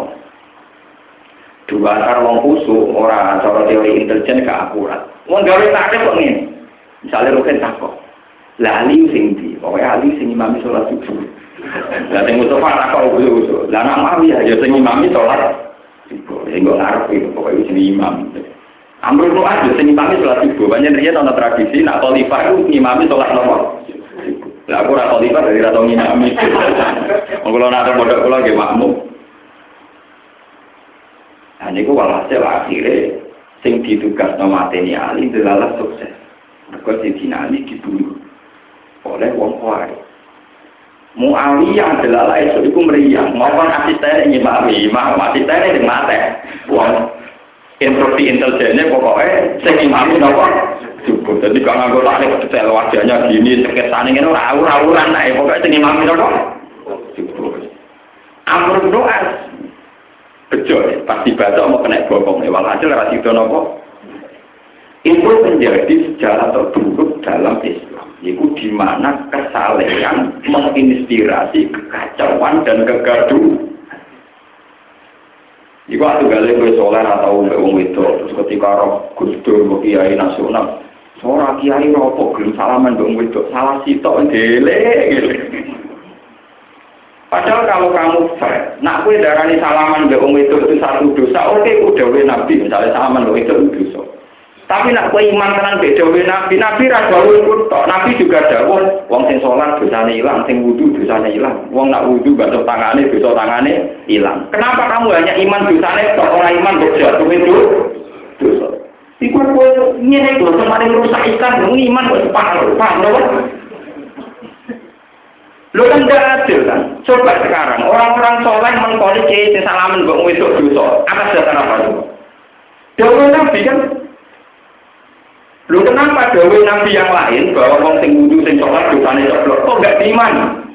Dua antar wong kusu, orang cara teori intelijen gak akurat. Wong gawe tak ada kok ini. Misalnya Rukin takut. Lah ali sing di, pokoke ali sing imami sholat subuh. Lah sing Mustafa tak kok usul. Lah nak mau ya sing imami sholat subuh. Sing kok itu pokoke sing imam. Amrul nu aja sing imami sholat subuh. Banyak riyen ana tradisi nak khalifah itu imami sholat nopo. Lah aku ora khalifah dari ra tau ngimami. Wong kula nak pondok kula nggih makmum. Nah niku walhasil akhirnya sing ditugas mateni Ali adalah sukses. Mereka si Ali dibunuh oleh wong kuari. Muawiyah adalah lain itu meriang. Maupun asisten ini mami, mau asisten ini mati. Wong instruksi intelijennya pokoknya sing imami nopo cukup. Jadi kalau nggak tarik detail wajahnya gini, sekitar ini rawur-rawuran lah. Pokoknya sing imami nopo cukup. Amr doa bejo pasti baca mau kena bokong. Walhasil rasido nopo itu menjadi sejarah terburuk dalam Islam. Itu di mana kesalehan menginspirasi kekacauan dan kegaduhan. Iku aku gale kowe soleh atau wong itu terus ketika roh Gus Dur kiai nasional, ora kiai ropo gelem salaman wong itu salah sitok dele. Padahal kalau kamu fair, nak kue darani salaman be wong itu itu satu dosa, oke udah we nabi misalnya salaman wong itu dosa. Tapi nak kue iman tenan beda nabi, nabi ra dawuh iku tok. Nabi juga dawuh wong sing salat dosane ilang, sing wudu dosane ilang. Wong nak wudu basuh tangane dosa tangane ilang. Kenapa kamu hanya iman dosane tok ora iman kok jatuh itu? Dosa. Iku kowe ngene lho kemarin rusak ikan, iman kok paham lho? Lo kan tidak adil kan? Coba sekarang orang-orang soleh mengkoli kiai salaman mbok wedok dosa. Atas dasar apa itu? Dewi Nabi kan Lu kenapa dawe nabi yang lain bahwa wong sing wudu sing sholat dosane ceblok kok gak diiman?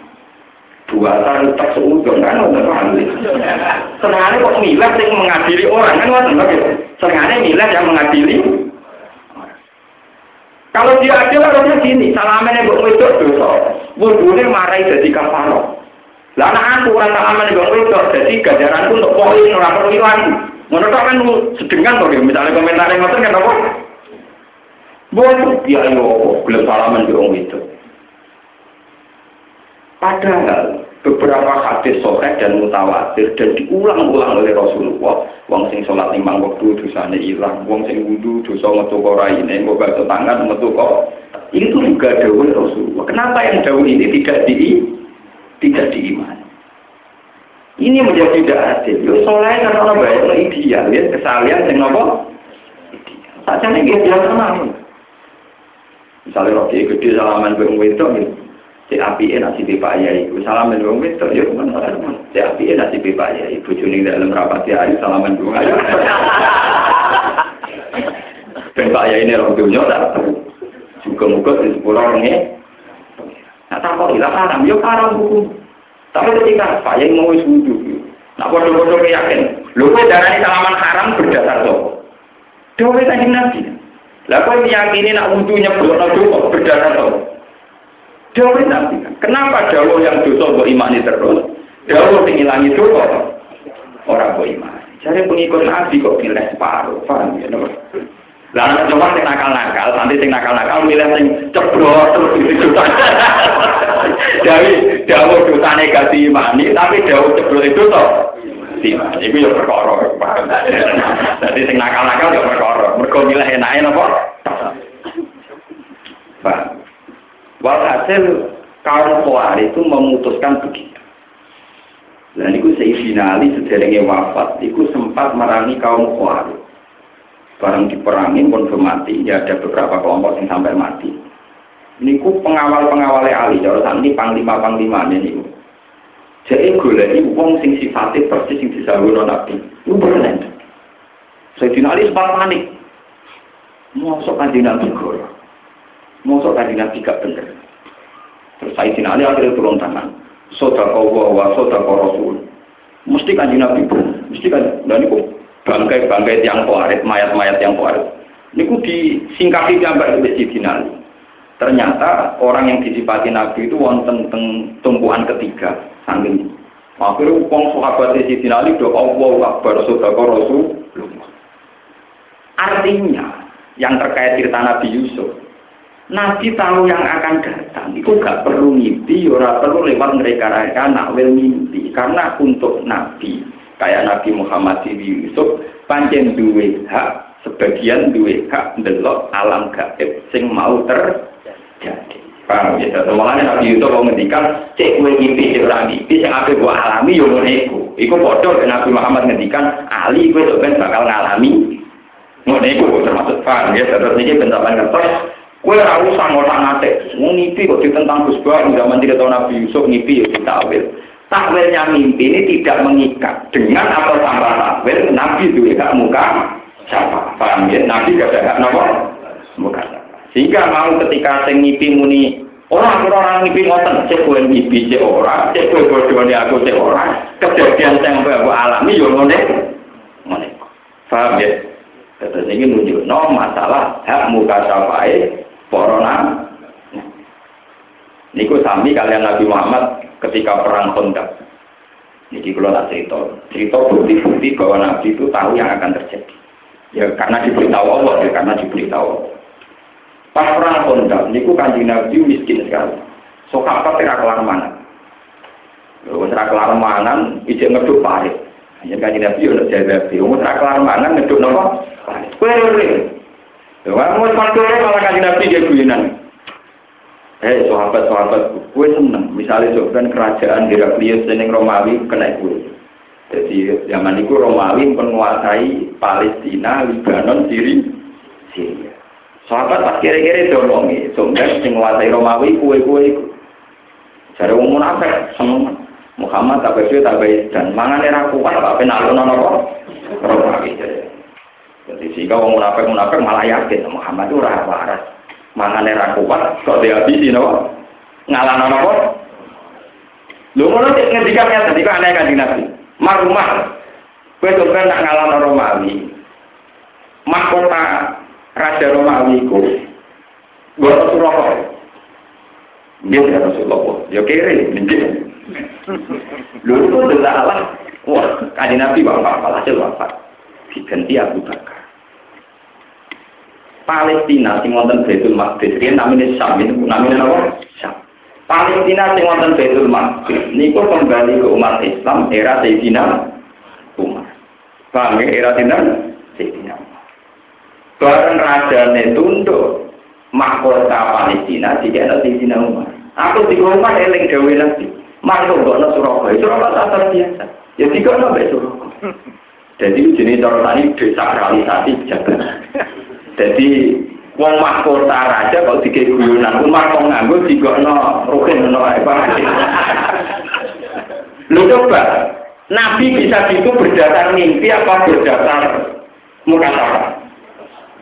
Dua tahun tak seudon kan ngoten paham. Senengane kok milah sing mengadili orang kan ngoten lho. Senengane milah yang mengadili kalau dia adil harusnya gini, salaman yang wedok dosa, wudhunya marai jadi kafaro. Lah anak aku orang salaman yang wedok, jadi gajaranku untuk poin orang perlu hilang. Menurut kan sedengan kok, misalnya komentar yang ngotot kan apa? Buat ya yo, belum salaman orang itu. Padahal beberapa hadis sore dan mutawatir dan diulang-ulang oleh Rasulullah. Wong sing sholat limang waktu dosanya hilang, wong sing wudhu dosa metu kora ini, mau baca tangan metu kok. Itu juga dawuh Rasulullah. Kenapa yang dawuh ini tidak di tidak diimani? Ini menjadi tidak adil. Yo soleh karena baik ideal, ya kesalian sing nopo. Saja nih dia tenang. Misalnya roti gede salaman wedok gitu. Si api nasi Pak Yai, salaman bang wedok, ya kan Si api nasi Pak Yai, bujuni dalam rapat ya ayo salaman bang ayo. Ben Pak Yai ini orang dunia tak Juga-muga di sepuluh orangnya. Nah tak kok hilang haram, ya haram hukum. Tapi ketika Pak mau wudhu, nah bodoh-bodoh yakin, lu darah ini salaman haram berdasar tuh. Dewa tadi nabi. Lah kau meyakini nak wudhu nyebut dosa berdasar apa? Dawa nabi. Kenapa dawa yang dosa mbok imani terus? Dawa sing ilangi dosa orang mbok imani. Jadi pengikut nabi kok pilih separuh, paham ya? Lah anak cuma sing nakal-nakal, nanti sing nakal-nakal milih sing ceblok terus gitu. Jadi dawa dosa negatif imani, tapi dawa ceblok itu toh Iman, itu ya Jadi sing nakal-nakal ya perkara. Mergo milih enake napa? Pak. Walhasil kaum Khawarij itu memutuskan begitu. Dan itu Sayyidina sederenge wafat, itu sempat merangi kaum Khawarij. Barang diperangi pun mati, ya ada beberapa kelompok yang sampai mati. Ini ku pengawal-pengawalnya Ali, kalau saat ini panglima-panglima ini. Jadi golek wong sing sifatnya persis sing disawuno Nabi. Itu benar. Sayyidina Ali sempat panik. Mosok kanjeng Nabi gol. Mosok kanjeng Nabi gak bener. Terus Sayyidina Ali akhirnya turun tangan. Sodaka wa wa sodaka Rasul. Mesti kanjeng Nabi pun. Mesti kan. Dan itu bangkai-bangkai yang kuarit, mayat-mayat yang kuarit. Ini ku disingkapi gambar di Sayyidina Ali. Ternyata orang yang disipati Nabi itu wonten teng tumpuan ketiga, saking Akhirnya uang sahabat Sayyidina Ali do Allah Akbar Sodaka Rasul. Artinya yang terkait cerita Nabi Yusuf. Nabi tahu yang akan datang, itu gak perlu mimpi, ora perlu lewat mereka-mereka nakwil mimpi. Karena untuk Nabi, kayak Nabi Muhammad Yusuf, panjang duwe hak, sebagian duwe hak delok alam gaib sing mau terjadi. Paham ya? Mulanya Nabi Yusuf mau ngendikan, cek gue mimpi, cek mimpi, yang apa gue alami, yo ngono iku. Bodoh Nabi Muhammad ngendikan, Ali gue sebenarnya bakal ngalami Ngono iku termasuk paham ya, terus ini bentapan kertas. Kue usah ngotak ngatik. Wong ngipi kok ditentang Gus Bah zaman tidak tahu Nabi Yusuf ngipi ya ditawil. Takwilnya mimpi ini tidak mengikat dengan atau tanpa takwil Nabi itu ya muka siapa? Paham ya? Nabi gak ada hak nopo muka Sehingga mau ketika sing ngipi muni orang orang ngipi ngoten cek kowe ngipi cek ora, cek kowe bodone aku cek ora. Kejadian sing aku alami yo ngene. Ngene. Paham ya? Terus ini menunjuk no masalah hak muka safai corona. Niku sami kalian Nabi Muhammad ketika perang Khandaq. Jadi kalau tak cerita, cerita bukti-bukti bahwa Nabi itu tahu yang akan terjadi. Ya karena diberitahu Allah, ya karena diberitahu. Pas perang Khandaq, niku kanjeng Nabi miskin sekali. Sahabat tidak kelar mana. Wes ra kelar mangan, ijek ngeduk parit. Yen kanjeng Nabi yo jawab, "Wong ra kelar ngeduk napa?" Kowe Wah, mau malah kaji nabi dia guyonan. Eh, sahabat-sahabat, gue seneng. Misalnya kan kerajaan Heraklius dan Romawi kena gue. Jadi zaman itu Romawi menguasai Palestina, Lebanon, Syria. Syria. Sahabat pas kira-kira dolongi, sebenarnya yang menguasai Romawi kue-kue itu. Jadi umum munafik seneng. Muhammad tak bersih tak dan mangan era kuat apa penalun nono Romawi. Jadi sehingga orang munafik munafik malah yakin Muhammad itu rasa waras mangane ra kuat kok dihabisi napa ngalana napa lho ngono sik ngendikan ya tadi aneh kan Nabi marumah kowe kan nak ngalana Romawi mahkota raja Romawi ku Gua Suroko. Dia ya Rasulullah. Ya kiri, minjem. Lalu itu adalah, wah, kaji Nabi bapak, hasil bapak. Diganti Abu Bakar. Palestina sing wonten Baitul Maqdis riyen namine Syam niku namine apa? Syam. Palestina sing wonten Baitul Maqdis niku kembali ke umat Islam era Sayyidina Umar. Paham ya era? Sayyidina Umar. Bareng rajane tunduk mahkota Palestina jika ada Sayyidina Umar. Aku di rumah eling gawe nanti. Masuk kok Surabaya. Surabaya tak biasa. Ya tiga sampai Surabaya. Jadi jenis cara tadi desakralisasi jabatan. Jadi wong mahkota raja kok dike guyonan, umar kok nganggo digokno rukin ngono ae Lu coba, Nabi bisa gitu berdasar mimpi apa berdasar muka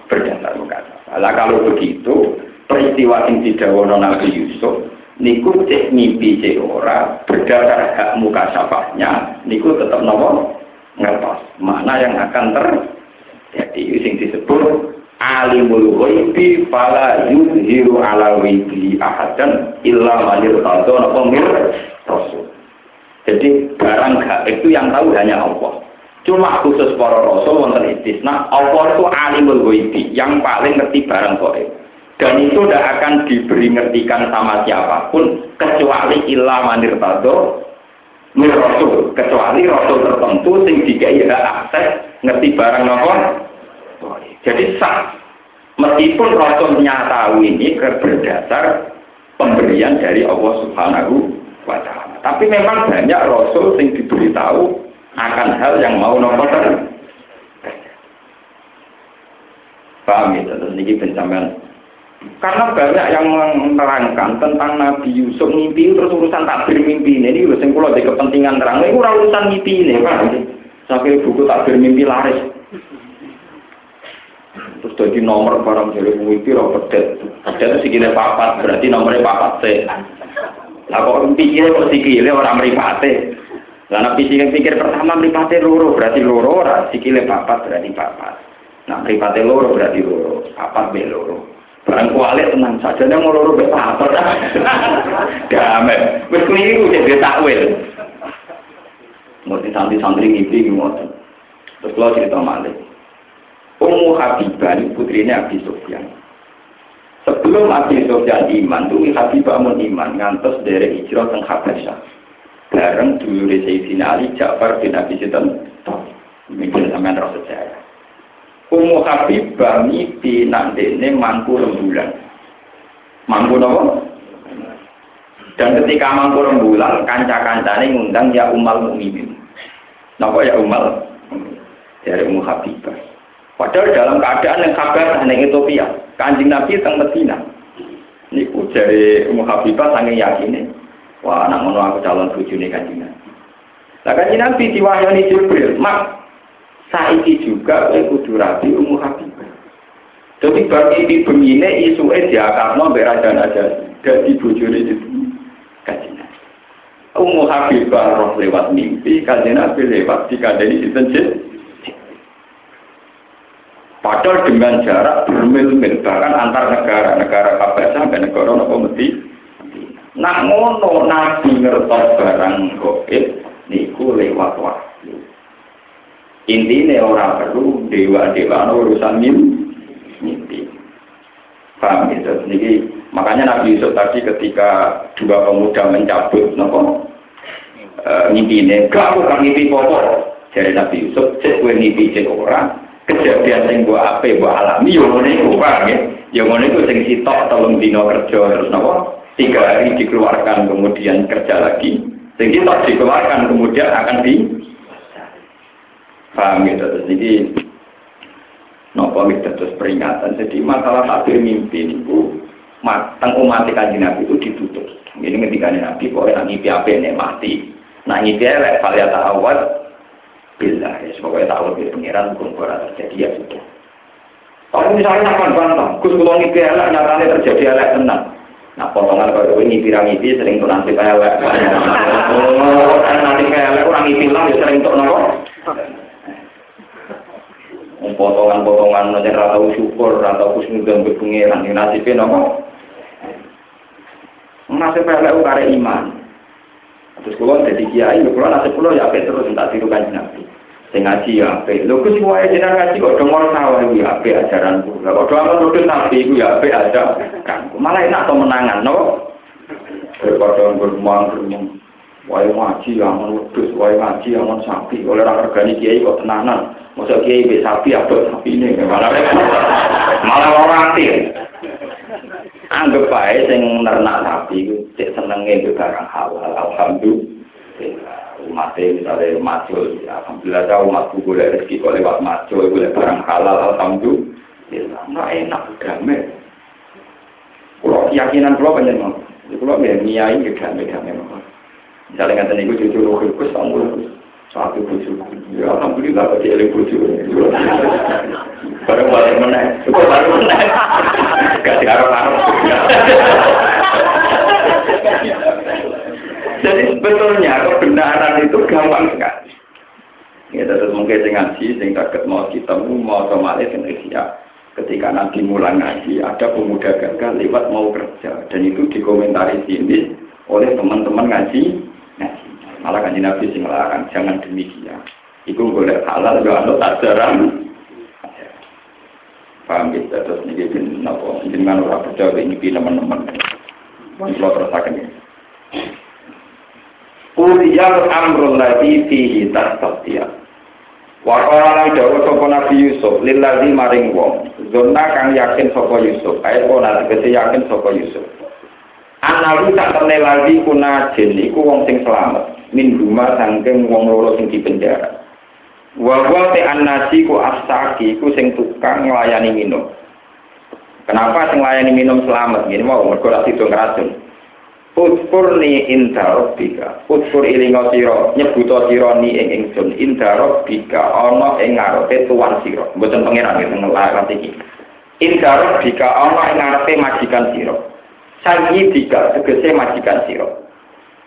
Berdasar muka Lah kalau begitu, peristiwa yang didawono Nabi Yusuf, niku cek mimpi cek ora, berdasar hak muka safahnya, niku tetap nopo ngertos. Mana yang akan terjadi, yang disebut alimul ghaibi fala yuzhiru ala ghaibi ahadan illa manir tadon apa rasul. Jadi barang gaib itu yang tahu hanya Allah. Cuma khusus para rasul wonten istisna, Allah itu alimul ghaibi, yang paling ngerti barang gaib. Dan itu tidak akan diberi ngertikan sama siapa pun kecuali illa manir tado mir rasul, kecuali rasul tertentu sing dikai akses ngerti barang nopo jadi sah. Meskipun Rasulnya tahu ini berdasar pemberian dari Allah Subhanahu wa taala. Tapi memang banyak rasul yang diberitahu akan hal yang mau nomor Paham ya, tentu ini pencapaian. Karena banyak yang menerangkan tentang Nabi Yusuf mimpi terus urusan takbir mimpi ini, ini urusan kalau ada kepentingan terang, ini urusan mimpi ini, ya? Sampai buku takbir mimpi laris. Terus jadi nomor barang jadi mimpi roh pedet. Pedet itu sikile papat, berarti nomornya papat C. Lah kok pikir kok sikile orang meripate. Lah nek pikir pertama meripate loro, berarti loro sikile papat berarti papat. Nah meripate loro berarti loro, papat be loro. Barang kualik tenang saja, dia mau be papat. Damai, wis keliru jadi takwil. Mesti santri-santri ngipi ngoten. Terus kalau cerita malik. Ummu Habibah putrinya Abi Sufyan. Sebelum Abi Sufyan iman, tuh Habibah mun iman ngantos dari hijrah ke Habasyah. Bareng dulu di Sayyidina Ali Ja'far bin Abi Sidan. Mungkin sampean roh sejarah. Ummu Habibah mimpi ini mangku rembulan. Mangku nopo? Dan ketika mangku rembulan, kanca-kancane ngundang ya umal mukminin. Napa ya umal? Dari Ummu Habibah. Padahal dalam keadaan yang kabar hanya Ethiopia, kanjeng Nabi teng Medina. Niku dari Ummu Habibah sange yakin wah anak aku calon bojone kanjeng Nabi. Lah kanjeng Nabi diwahyani Jibril, "Mak, saiki juga kowe kudu rapi Ummu Habibah." Jadi bagi di bengine isuke diakarno mbek raja-raja dadi bojone itu kanjeng Nabi. Ummu Habibah roh lewat mimpi, kanjeng Nabi lewat dikandani sinten Padahal dengan jarak bermil-mil, bahkan antar negara, negara kabar sampai negara nopo mesti. Nak ngono nabi ngertos barang goib, niku lewat waktu. Intinya orang perlu dewa-dewa urusan mimpi. Paham gitu? Jadi, makanya Nabi Yusuf tadi ketika dua pemuda mencabut nopo mimpi ini, gak bukan mimpi pokok. Jadi Nabi Yusuf, cek gue mimpi cek orang, kejadian sing mbok ape mbok alami yo ngene iku Pak nggih. Yo ngene iku sing sitok telung dino kerja terus napa? Tiga hari dikeluarkan kemudian kerja lagi. Sing sitok dikeluarkan kemudian akan di paham gitu terus jadi nopo gitu terus peringatan. Jadi masalah takdir mimpi itu tentang umat kanji nabi itu ditutup. Ini ketika nabi boleh ngipi apa ini? Mati. Nah ngipi elek kalian awal bila ya semoga tahu lebih pengiran hukum Quran terjadi ya sudah. Kalau misalnya akan bantah kus kalau ngipi elek nyatanya terjadi elek tenang. Nah potongan kalau ini ngipi ngipi sering tuh nanti elek. Oh kan nanti elek orang ngipi lah ya sering tuh nopo potongan-potongan nanya rata syukur, rata kusnudang berpengiran, ini nasibnya nopo. Nasib pelek ukare iman. Terus kalau jadi kiai, kalau nasib kalau ya terus tak tirukan nabi. Sing ngaji ya ape. Lho kus wae jenengan ngaji kok dongol sawah iki ape ajaranku. Lah kok doang nuduh nabi iku ya ape aja. Kan malah enak to menangan, no? Daripada bermuang-bermuang. Wae ngaji aman wedhus, wae ngaji aman sapi. Oleh ra regani kiai kok tenanan. Masa kiai be sapi apa sapi ini malah malah ora aktif. Anggap bae sing nernak sapi iku cek senenge barang halal. Alhamdulillah umat misalnya macul, alhamdulillah jauh umat boleh rezeki kok lewat macul, boleh barang halal, alhamdulillah, nggak enak, damai. Kalau keyakinan kalau banyak mau, kalau ya niai damai damai. Misalnya nggak tahu cucu roh kus, kamu satu bucu, ya alhamdulillah kok dia bucu. Baru balik mana? Baru mana? Gak diharap-harap. Jadi sebetulnya kebenaran itu gampang sekali. Ya, terus mungkin sing ngaji, sing kaget mau kita mau sama yang ya. Ketika nanti mulai ngaji, ada pemuda gagal lewat mau kerja. Dan itu dikomentari sini oleh teman-teman ngaji. Malah ngaji Nabi sing larang, jangan demikian. Itu boleh halal, gak ada ajaran. Paham bisa, terus ini bin, apa, dengan orang percaya ini teman-teman. Kalau terus ya. Kuliyal amrul ladhi fihi tasabtiya. Wa qala dawa sapa Nabi Yusuf lillazi maring wong. Zona kang yakin sapa Yusuf, ayat ora tegese yakin sapa Yusuf. Analu tak temne lagi kuna jin iku wong sing selamat. Min rumah sangking wong loro sing dipenjara. Wa wa te annasi ku asaki ku sing tukang nglayani minum. Kenapa sing nglayani minum selamat? Gini mau mergo ra sido ngracun. Utkur ni inda robbika. Utkur ilinga siro. Nyebuto siro ni ing ingsun. Inda robbika. Ono ing ngarepe tuan siro. Bukan pengiran itu ngelarang ini. Inda robbika. Ono ing ngarepe majikan siro. Sayyidika. Tegese majikan siro.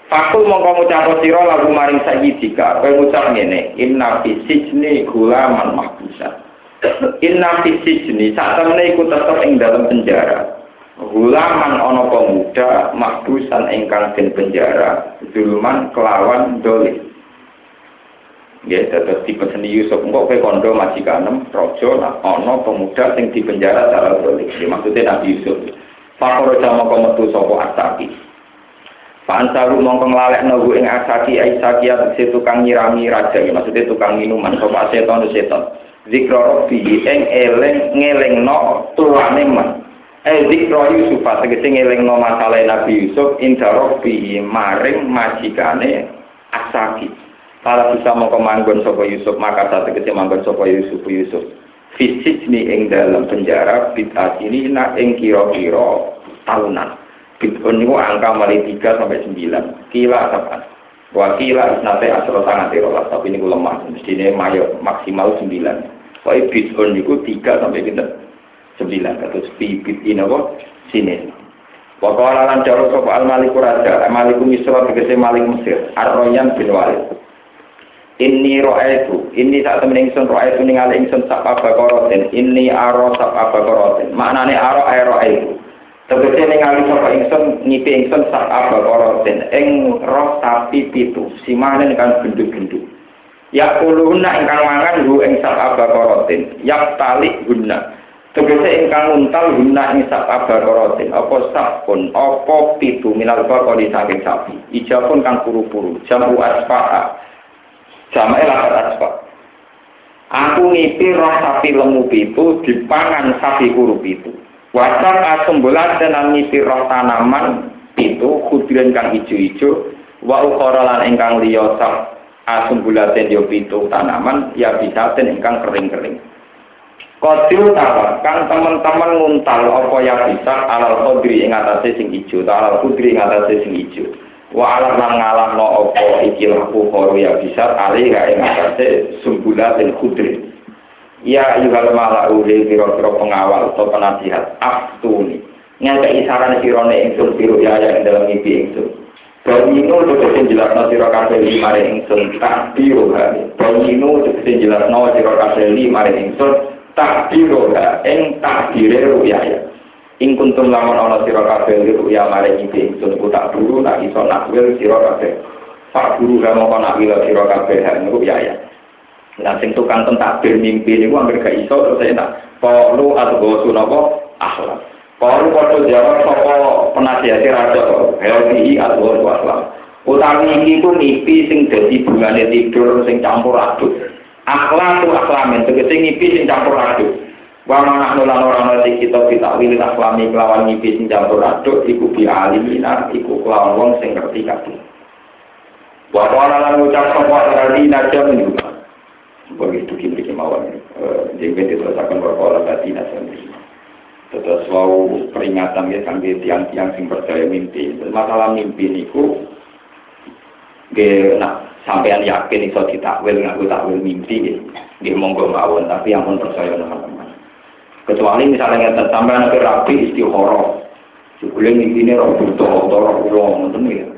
Fakul mongko ngucap siro lagu maring sayyidika. Kau ngucap ngene. Inna fisijni gulaman mahbusan. Inna fisijni. Saat temen iku tetep ing dalam penjara. Gulaman ono pemuda makbusan ingkang den penjara zulman kelawan doli. Ya, terus tipe seni Yusuf engkau ke kondo majikanem nah ono pemuda sing di penjara secara doli. Ya, maksudnya Nabi Yusuf. Fakoro jama kometu sopo asaki. Fansaru mongko nglalek nogu ing asaki aisaki ategese tukang nyirami raja ya maksudnya tukang minuman sopo seton seton. Zikro robi ing eleng ngelengno tuane man. Eh zikro Yusuf tegese ngelingno masalah Nabi Yusuf inda rabbi maring majikane Asaki. Kalau bisa mau kemanggon sapa Yusuf maka tegese manggon sapa Yusuf Yusuf. Fisik ni ing dalam penjara bid'at ini nak ing kira-kira tahunan. Bid'un niku angka mulai 3 sampai 9. Kila sapan. Wakila isnate asro sangat rolas tapi ini lemah. Mestinya mayo maksimal 9. Soalnya bid'un niku 3 sampai kita sembilan atau bibit ini apa sini Wakala lan jaro sapa al maliku raja, maliku misra tegese malik Mesir, Ar-Royan bin Walid. Inni ro'aitu, ini tak temen ingsun ro'aitu ningali ingsun sak abakorotin, ini aro sak abakorotin. Maknane aro ae ro'aitu. Tegese ningali sapa ingsun ngipi ingsun sak abakorotin, ing roh sapi pitu, simane kan gendut-gendut. Ya kuluna ingkang mangan hu ing sak abakorotin, yak talik guna. Tegese ingkang untal guna ing sak abakorotin, apa sakun, apa pitu minal bakori saking sapi. Ijapun kang puru-puru, jamu asfa'a. Jamae lakat asfa. Aku ngipi roh sapi lemu pitu dipangan sapi kuru pitu. Wasak asumbulat dan ngipi roh tanaman pitu kudiran kang ijo-ijo wa ukhara lan ingkang liya sak asumbulaten yo pitu tanaman ya bisa ten ingkang kering-kering. Kodil tawar kang teman-teman nguntal apa ya bisa alal kodri ing atase sing ijo, alal kudri ing atase sing ijo. Wa alam lan ngalahno apa iki laku ya bisa ali ga ing atase dan kudri. Ya ayuhal malau le kira-kira pengawal atau penasihat aftuni. Ngake isaran sirone ingsun biru ya yang dalam mimpi ingsun. Bawinu tegese jelasno sira kabeh mare ingsun tak biru ha. Bawinu tegese jelasno sira kabeh mare ingsun tak biru ha ing takdire ruyaya. Ing kuntum lamun ana sira kabeh ruya mare mimpi ingsun ku tak buru nak iso nakwil sira kabeh. Pak guru ga mau nak wila sira kabeh ha ruyaya. Nah sing tukang tentakbir mimpi niku anggere gak iso terus enak. Qalu adghasu napa akhlak. Kalau kau jawab sopo penasihati raja, helmi atau waslam. Utawi ini pun nipi sing jadi bungane tidur sing campur aduk. Akhlak tu akhlamin, tegese ngipi sing campur aduk. Wa mana nulan orang nanti kita kita wilih akhlami kelawan ngipi sing campur aduk, iku bi alimina, iku kelawan wong sing ngerti kabeh. Wa qala lan ucap sapa juga. Begitu kini kemauan. Jadi diterusakan berkola tadi naja Terus wow peringatan ya sampai tiang-tiang sing percaya mimpi. Masalah mimpi niku ge nak sampean yakin iso ditakwil ngaku takwil mimpi nggih. Nggih monggo mawon tapi yang pun percaya teman-teman. Kecuali misalnya ngeten sampean ke rapi istihara. Jebule mimpine roh buta atau roh kula ngoten ya.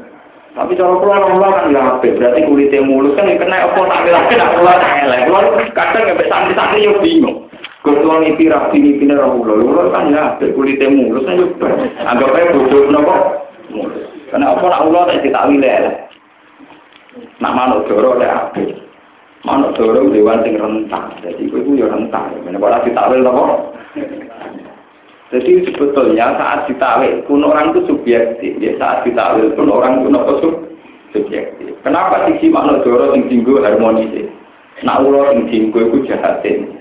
Tapi cara kula ora kan ya apik, berarti kulite mulus kan kena apa tak lagi nak kula elek. Kula kadang nggak santri-santri yo bingung. Ketua ngipi rapi ngipi roh ulo, ulo kan ya, kulitnya mulus kan juga. Anggap aja bodoh nopo. Karena apa nak ulo tak ditakwil ya. Nak manuk doro ada api. Manuk doro dewan sing rentang, jadi itu ya rentang. Mana pada ditakwil nopo. Jadi sebetulnya saat ditakwil pun orang itu subjektif. Ya saat ditakwil pun orang itu nopo subjektif. Kenapa sisi doro sing tinggu harmonis? Nak ulo sing tinggu itu jahatin.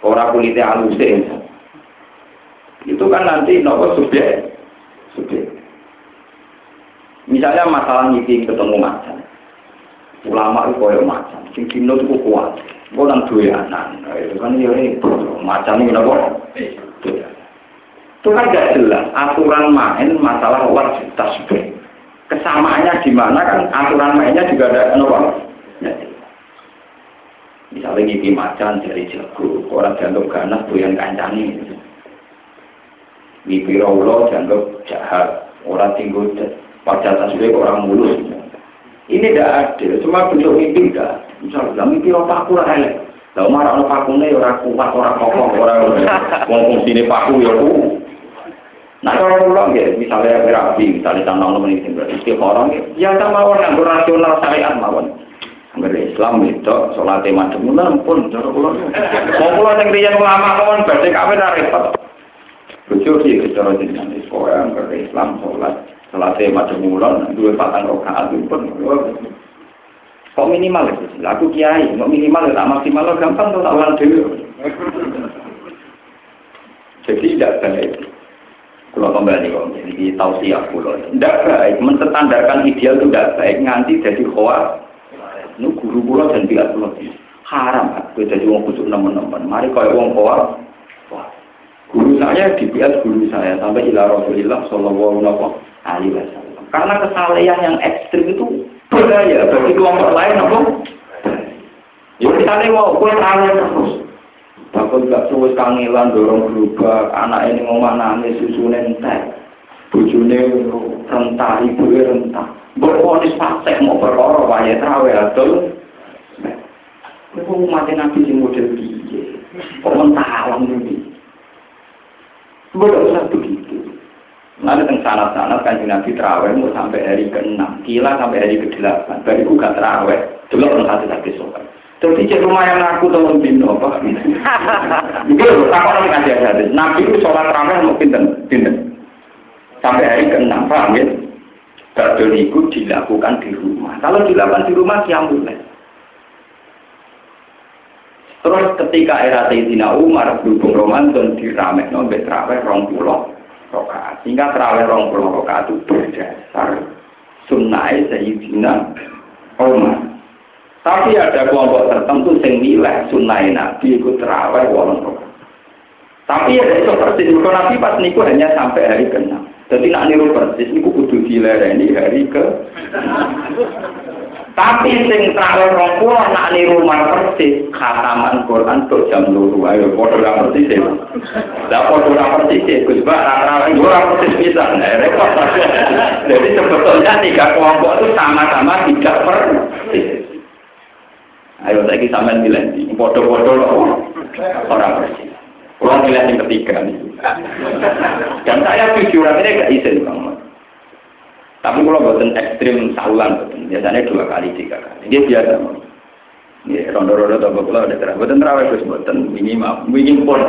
Orang kulitnya halus itu kan nanti nopo subjek subjek. Misalnya masalah ngipi ketemu macan. Ulama itu koyo macan. Sing dino itu kuat. Kok nang doyanan itu kan ya ini macan ini nopo itu kan gak jelas aturan main masalah wajib tasbih kesamaannya di mana kan aturan mainnya juga ada nopo Misalnya ngipi macan dari jago, orang jantung ganas yang kancani. Ngipi rawlo jantung jahat, orang tinggal pada tasbih orang mulus. Ini tidak ada, cuma bentuk mimpi tidak. Misalnya, mimpi paku lah elek. Lalu marah pakune orang kuat, orang kokoh, orang sini paku ya. Nah kalau pulang ya, misalnya berapi, misalnya tanah lo menit berarti orang ya sama orang yang rasional syariat mawon. Angger Islam itu sholat macam mana pun cara kula. Mau kula sing riyen ulama kawon badhe kabeh ra repot. Bojo iki cara jenengan pokoke angger Islam sholat sholat macam mulon dua patang rakaat pun. Kok minimal itu? Aku kiai, kok minimal tak maksimal gampang tuh tak ulang dulu. Jadi tidak baik. Kalau kembali kok, jadi tausiah pulau. Tidak baik, menstandarkan ideal itu tidak baik, nganti jadi khawatir. Nu guru kula dan pihak kula haram gue jadi uang kusuk nemen-nemen. Mari kaya uang koal. Guru saya pihak guru saya sampai ila Rasulillah Shallallahu Alaihi Wasallam. Karena kesalahan yang ekstrim itu berbahaya bagi kelompok lain apa? Ya misalnya mau kue terus. Takut gak terus kangelan dorong berubah, anak ini mau mana nih susu nentek, bujune rentah, ibu rentah. Berponis pasek mau berkoro wajah trawe atau Itu mati nabi si model piye. Kok mentahalang ini. Tidak usah begitu. Nanti teng sanat-sanat kan nabi terawih mau sampai hari ke-6, kila sampai hari ke-8. Baru gak terawih, dulu orang satu satu sopan. Terus di rumah yang aku tahun bino apa? Itu aku nanti kan dia Nabi itu sholat terawih mau pinter, pinter. Sampai hari ke-6, paham ya? Badol itu dilakukan di rumah. Kalau dilakukan di rumah, siang boleh. Terus ketika era Sayyidina Umar berhubung Ramadan diramek nombek terawih rong pulau rokaat. Sehingga terawih rong pulau rokaat itu berdasar sunnah Sayyidina Umar. Tapi ada kelompok tertentu yang nilai sunnah Nabi ikut terawih rokaat. Tapi ya itu persis, kalau Nabi pas niku hanya sampai hari ke Jadi nak niru persis, niku kudu dilereni hari ke Tapi sing terakhir rong pulau nak niru mar persis khataman Quran tuh jam luru ayo ra persis ya. Lah ra persis ya Gus ra ra persis bisa nah repot. Jadi sebetulnya tiga kelompok itu sama-sama tidak persis. Ayo lagi sampean bilang di foto-foto orang persis. Orang bilang yang ketiga nih. Dan saya jujur ini gak izin bang. Tapi kalau buatan ekstrim saulan, biasanya dua kali, tiga kali. Dia biasa. Ya, rondo-rondo atau kalau ada terang. Buatan terawih terus buatan minimal, mungkin pun.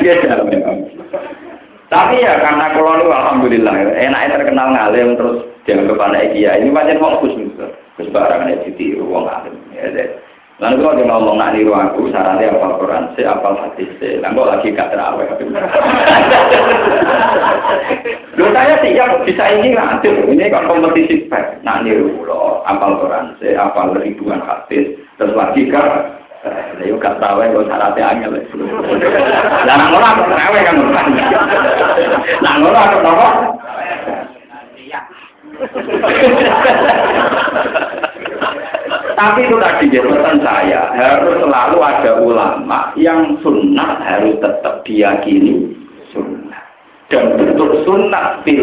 Biasa memang. Tapi ya karena kalau alhamdulillah enaknya terkenal ngalim terus jangan kepada dia ini macam mau khusus khusus barang itu ditiru wong ngalim ya deh Lalu kalau dia ngomong nak niru aku, syaratnya apa Quran, si apa hadis, si, kok lagi gak terawih. Loh saya siap bisa ini lanjut, ini kan kompetisi pet, nak niru lo, apal Quran, si, apal ribuan hadis, terus lagi kan, Ya yuk gak terawih kok syaratnya angel. Lah nang ora kan. Nang ora aku apa? Tapi itu tadi jabatan saya harus selalu ada ulama yang sunnah harus tetap diyakini sunnah. Dan bentuk sunnah di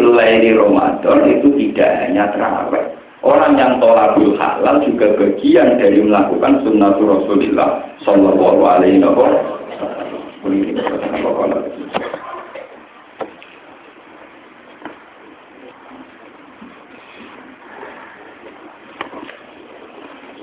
Ramadan itu tidak hanya terawih. Orang yang tolabul halal juga bagian dari melakukan sunnah Rasulullah Sallallahu Alaihi Wasallam.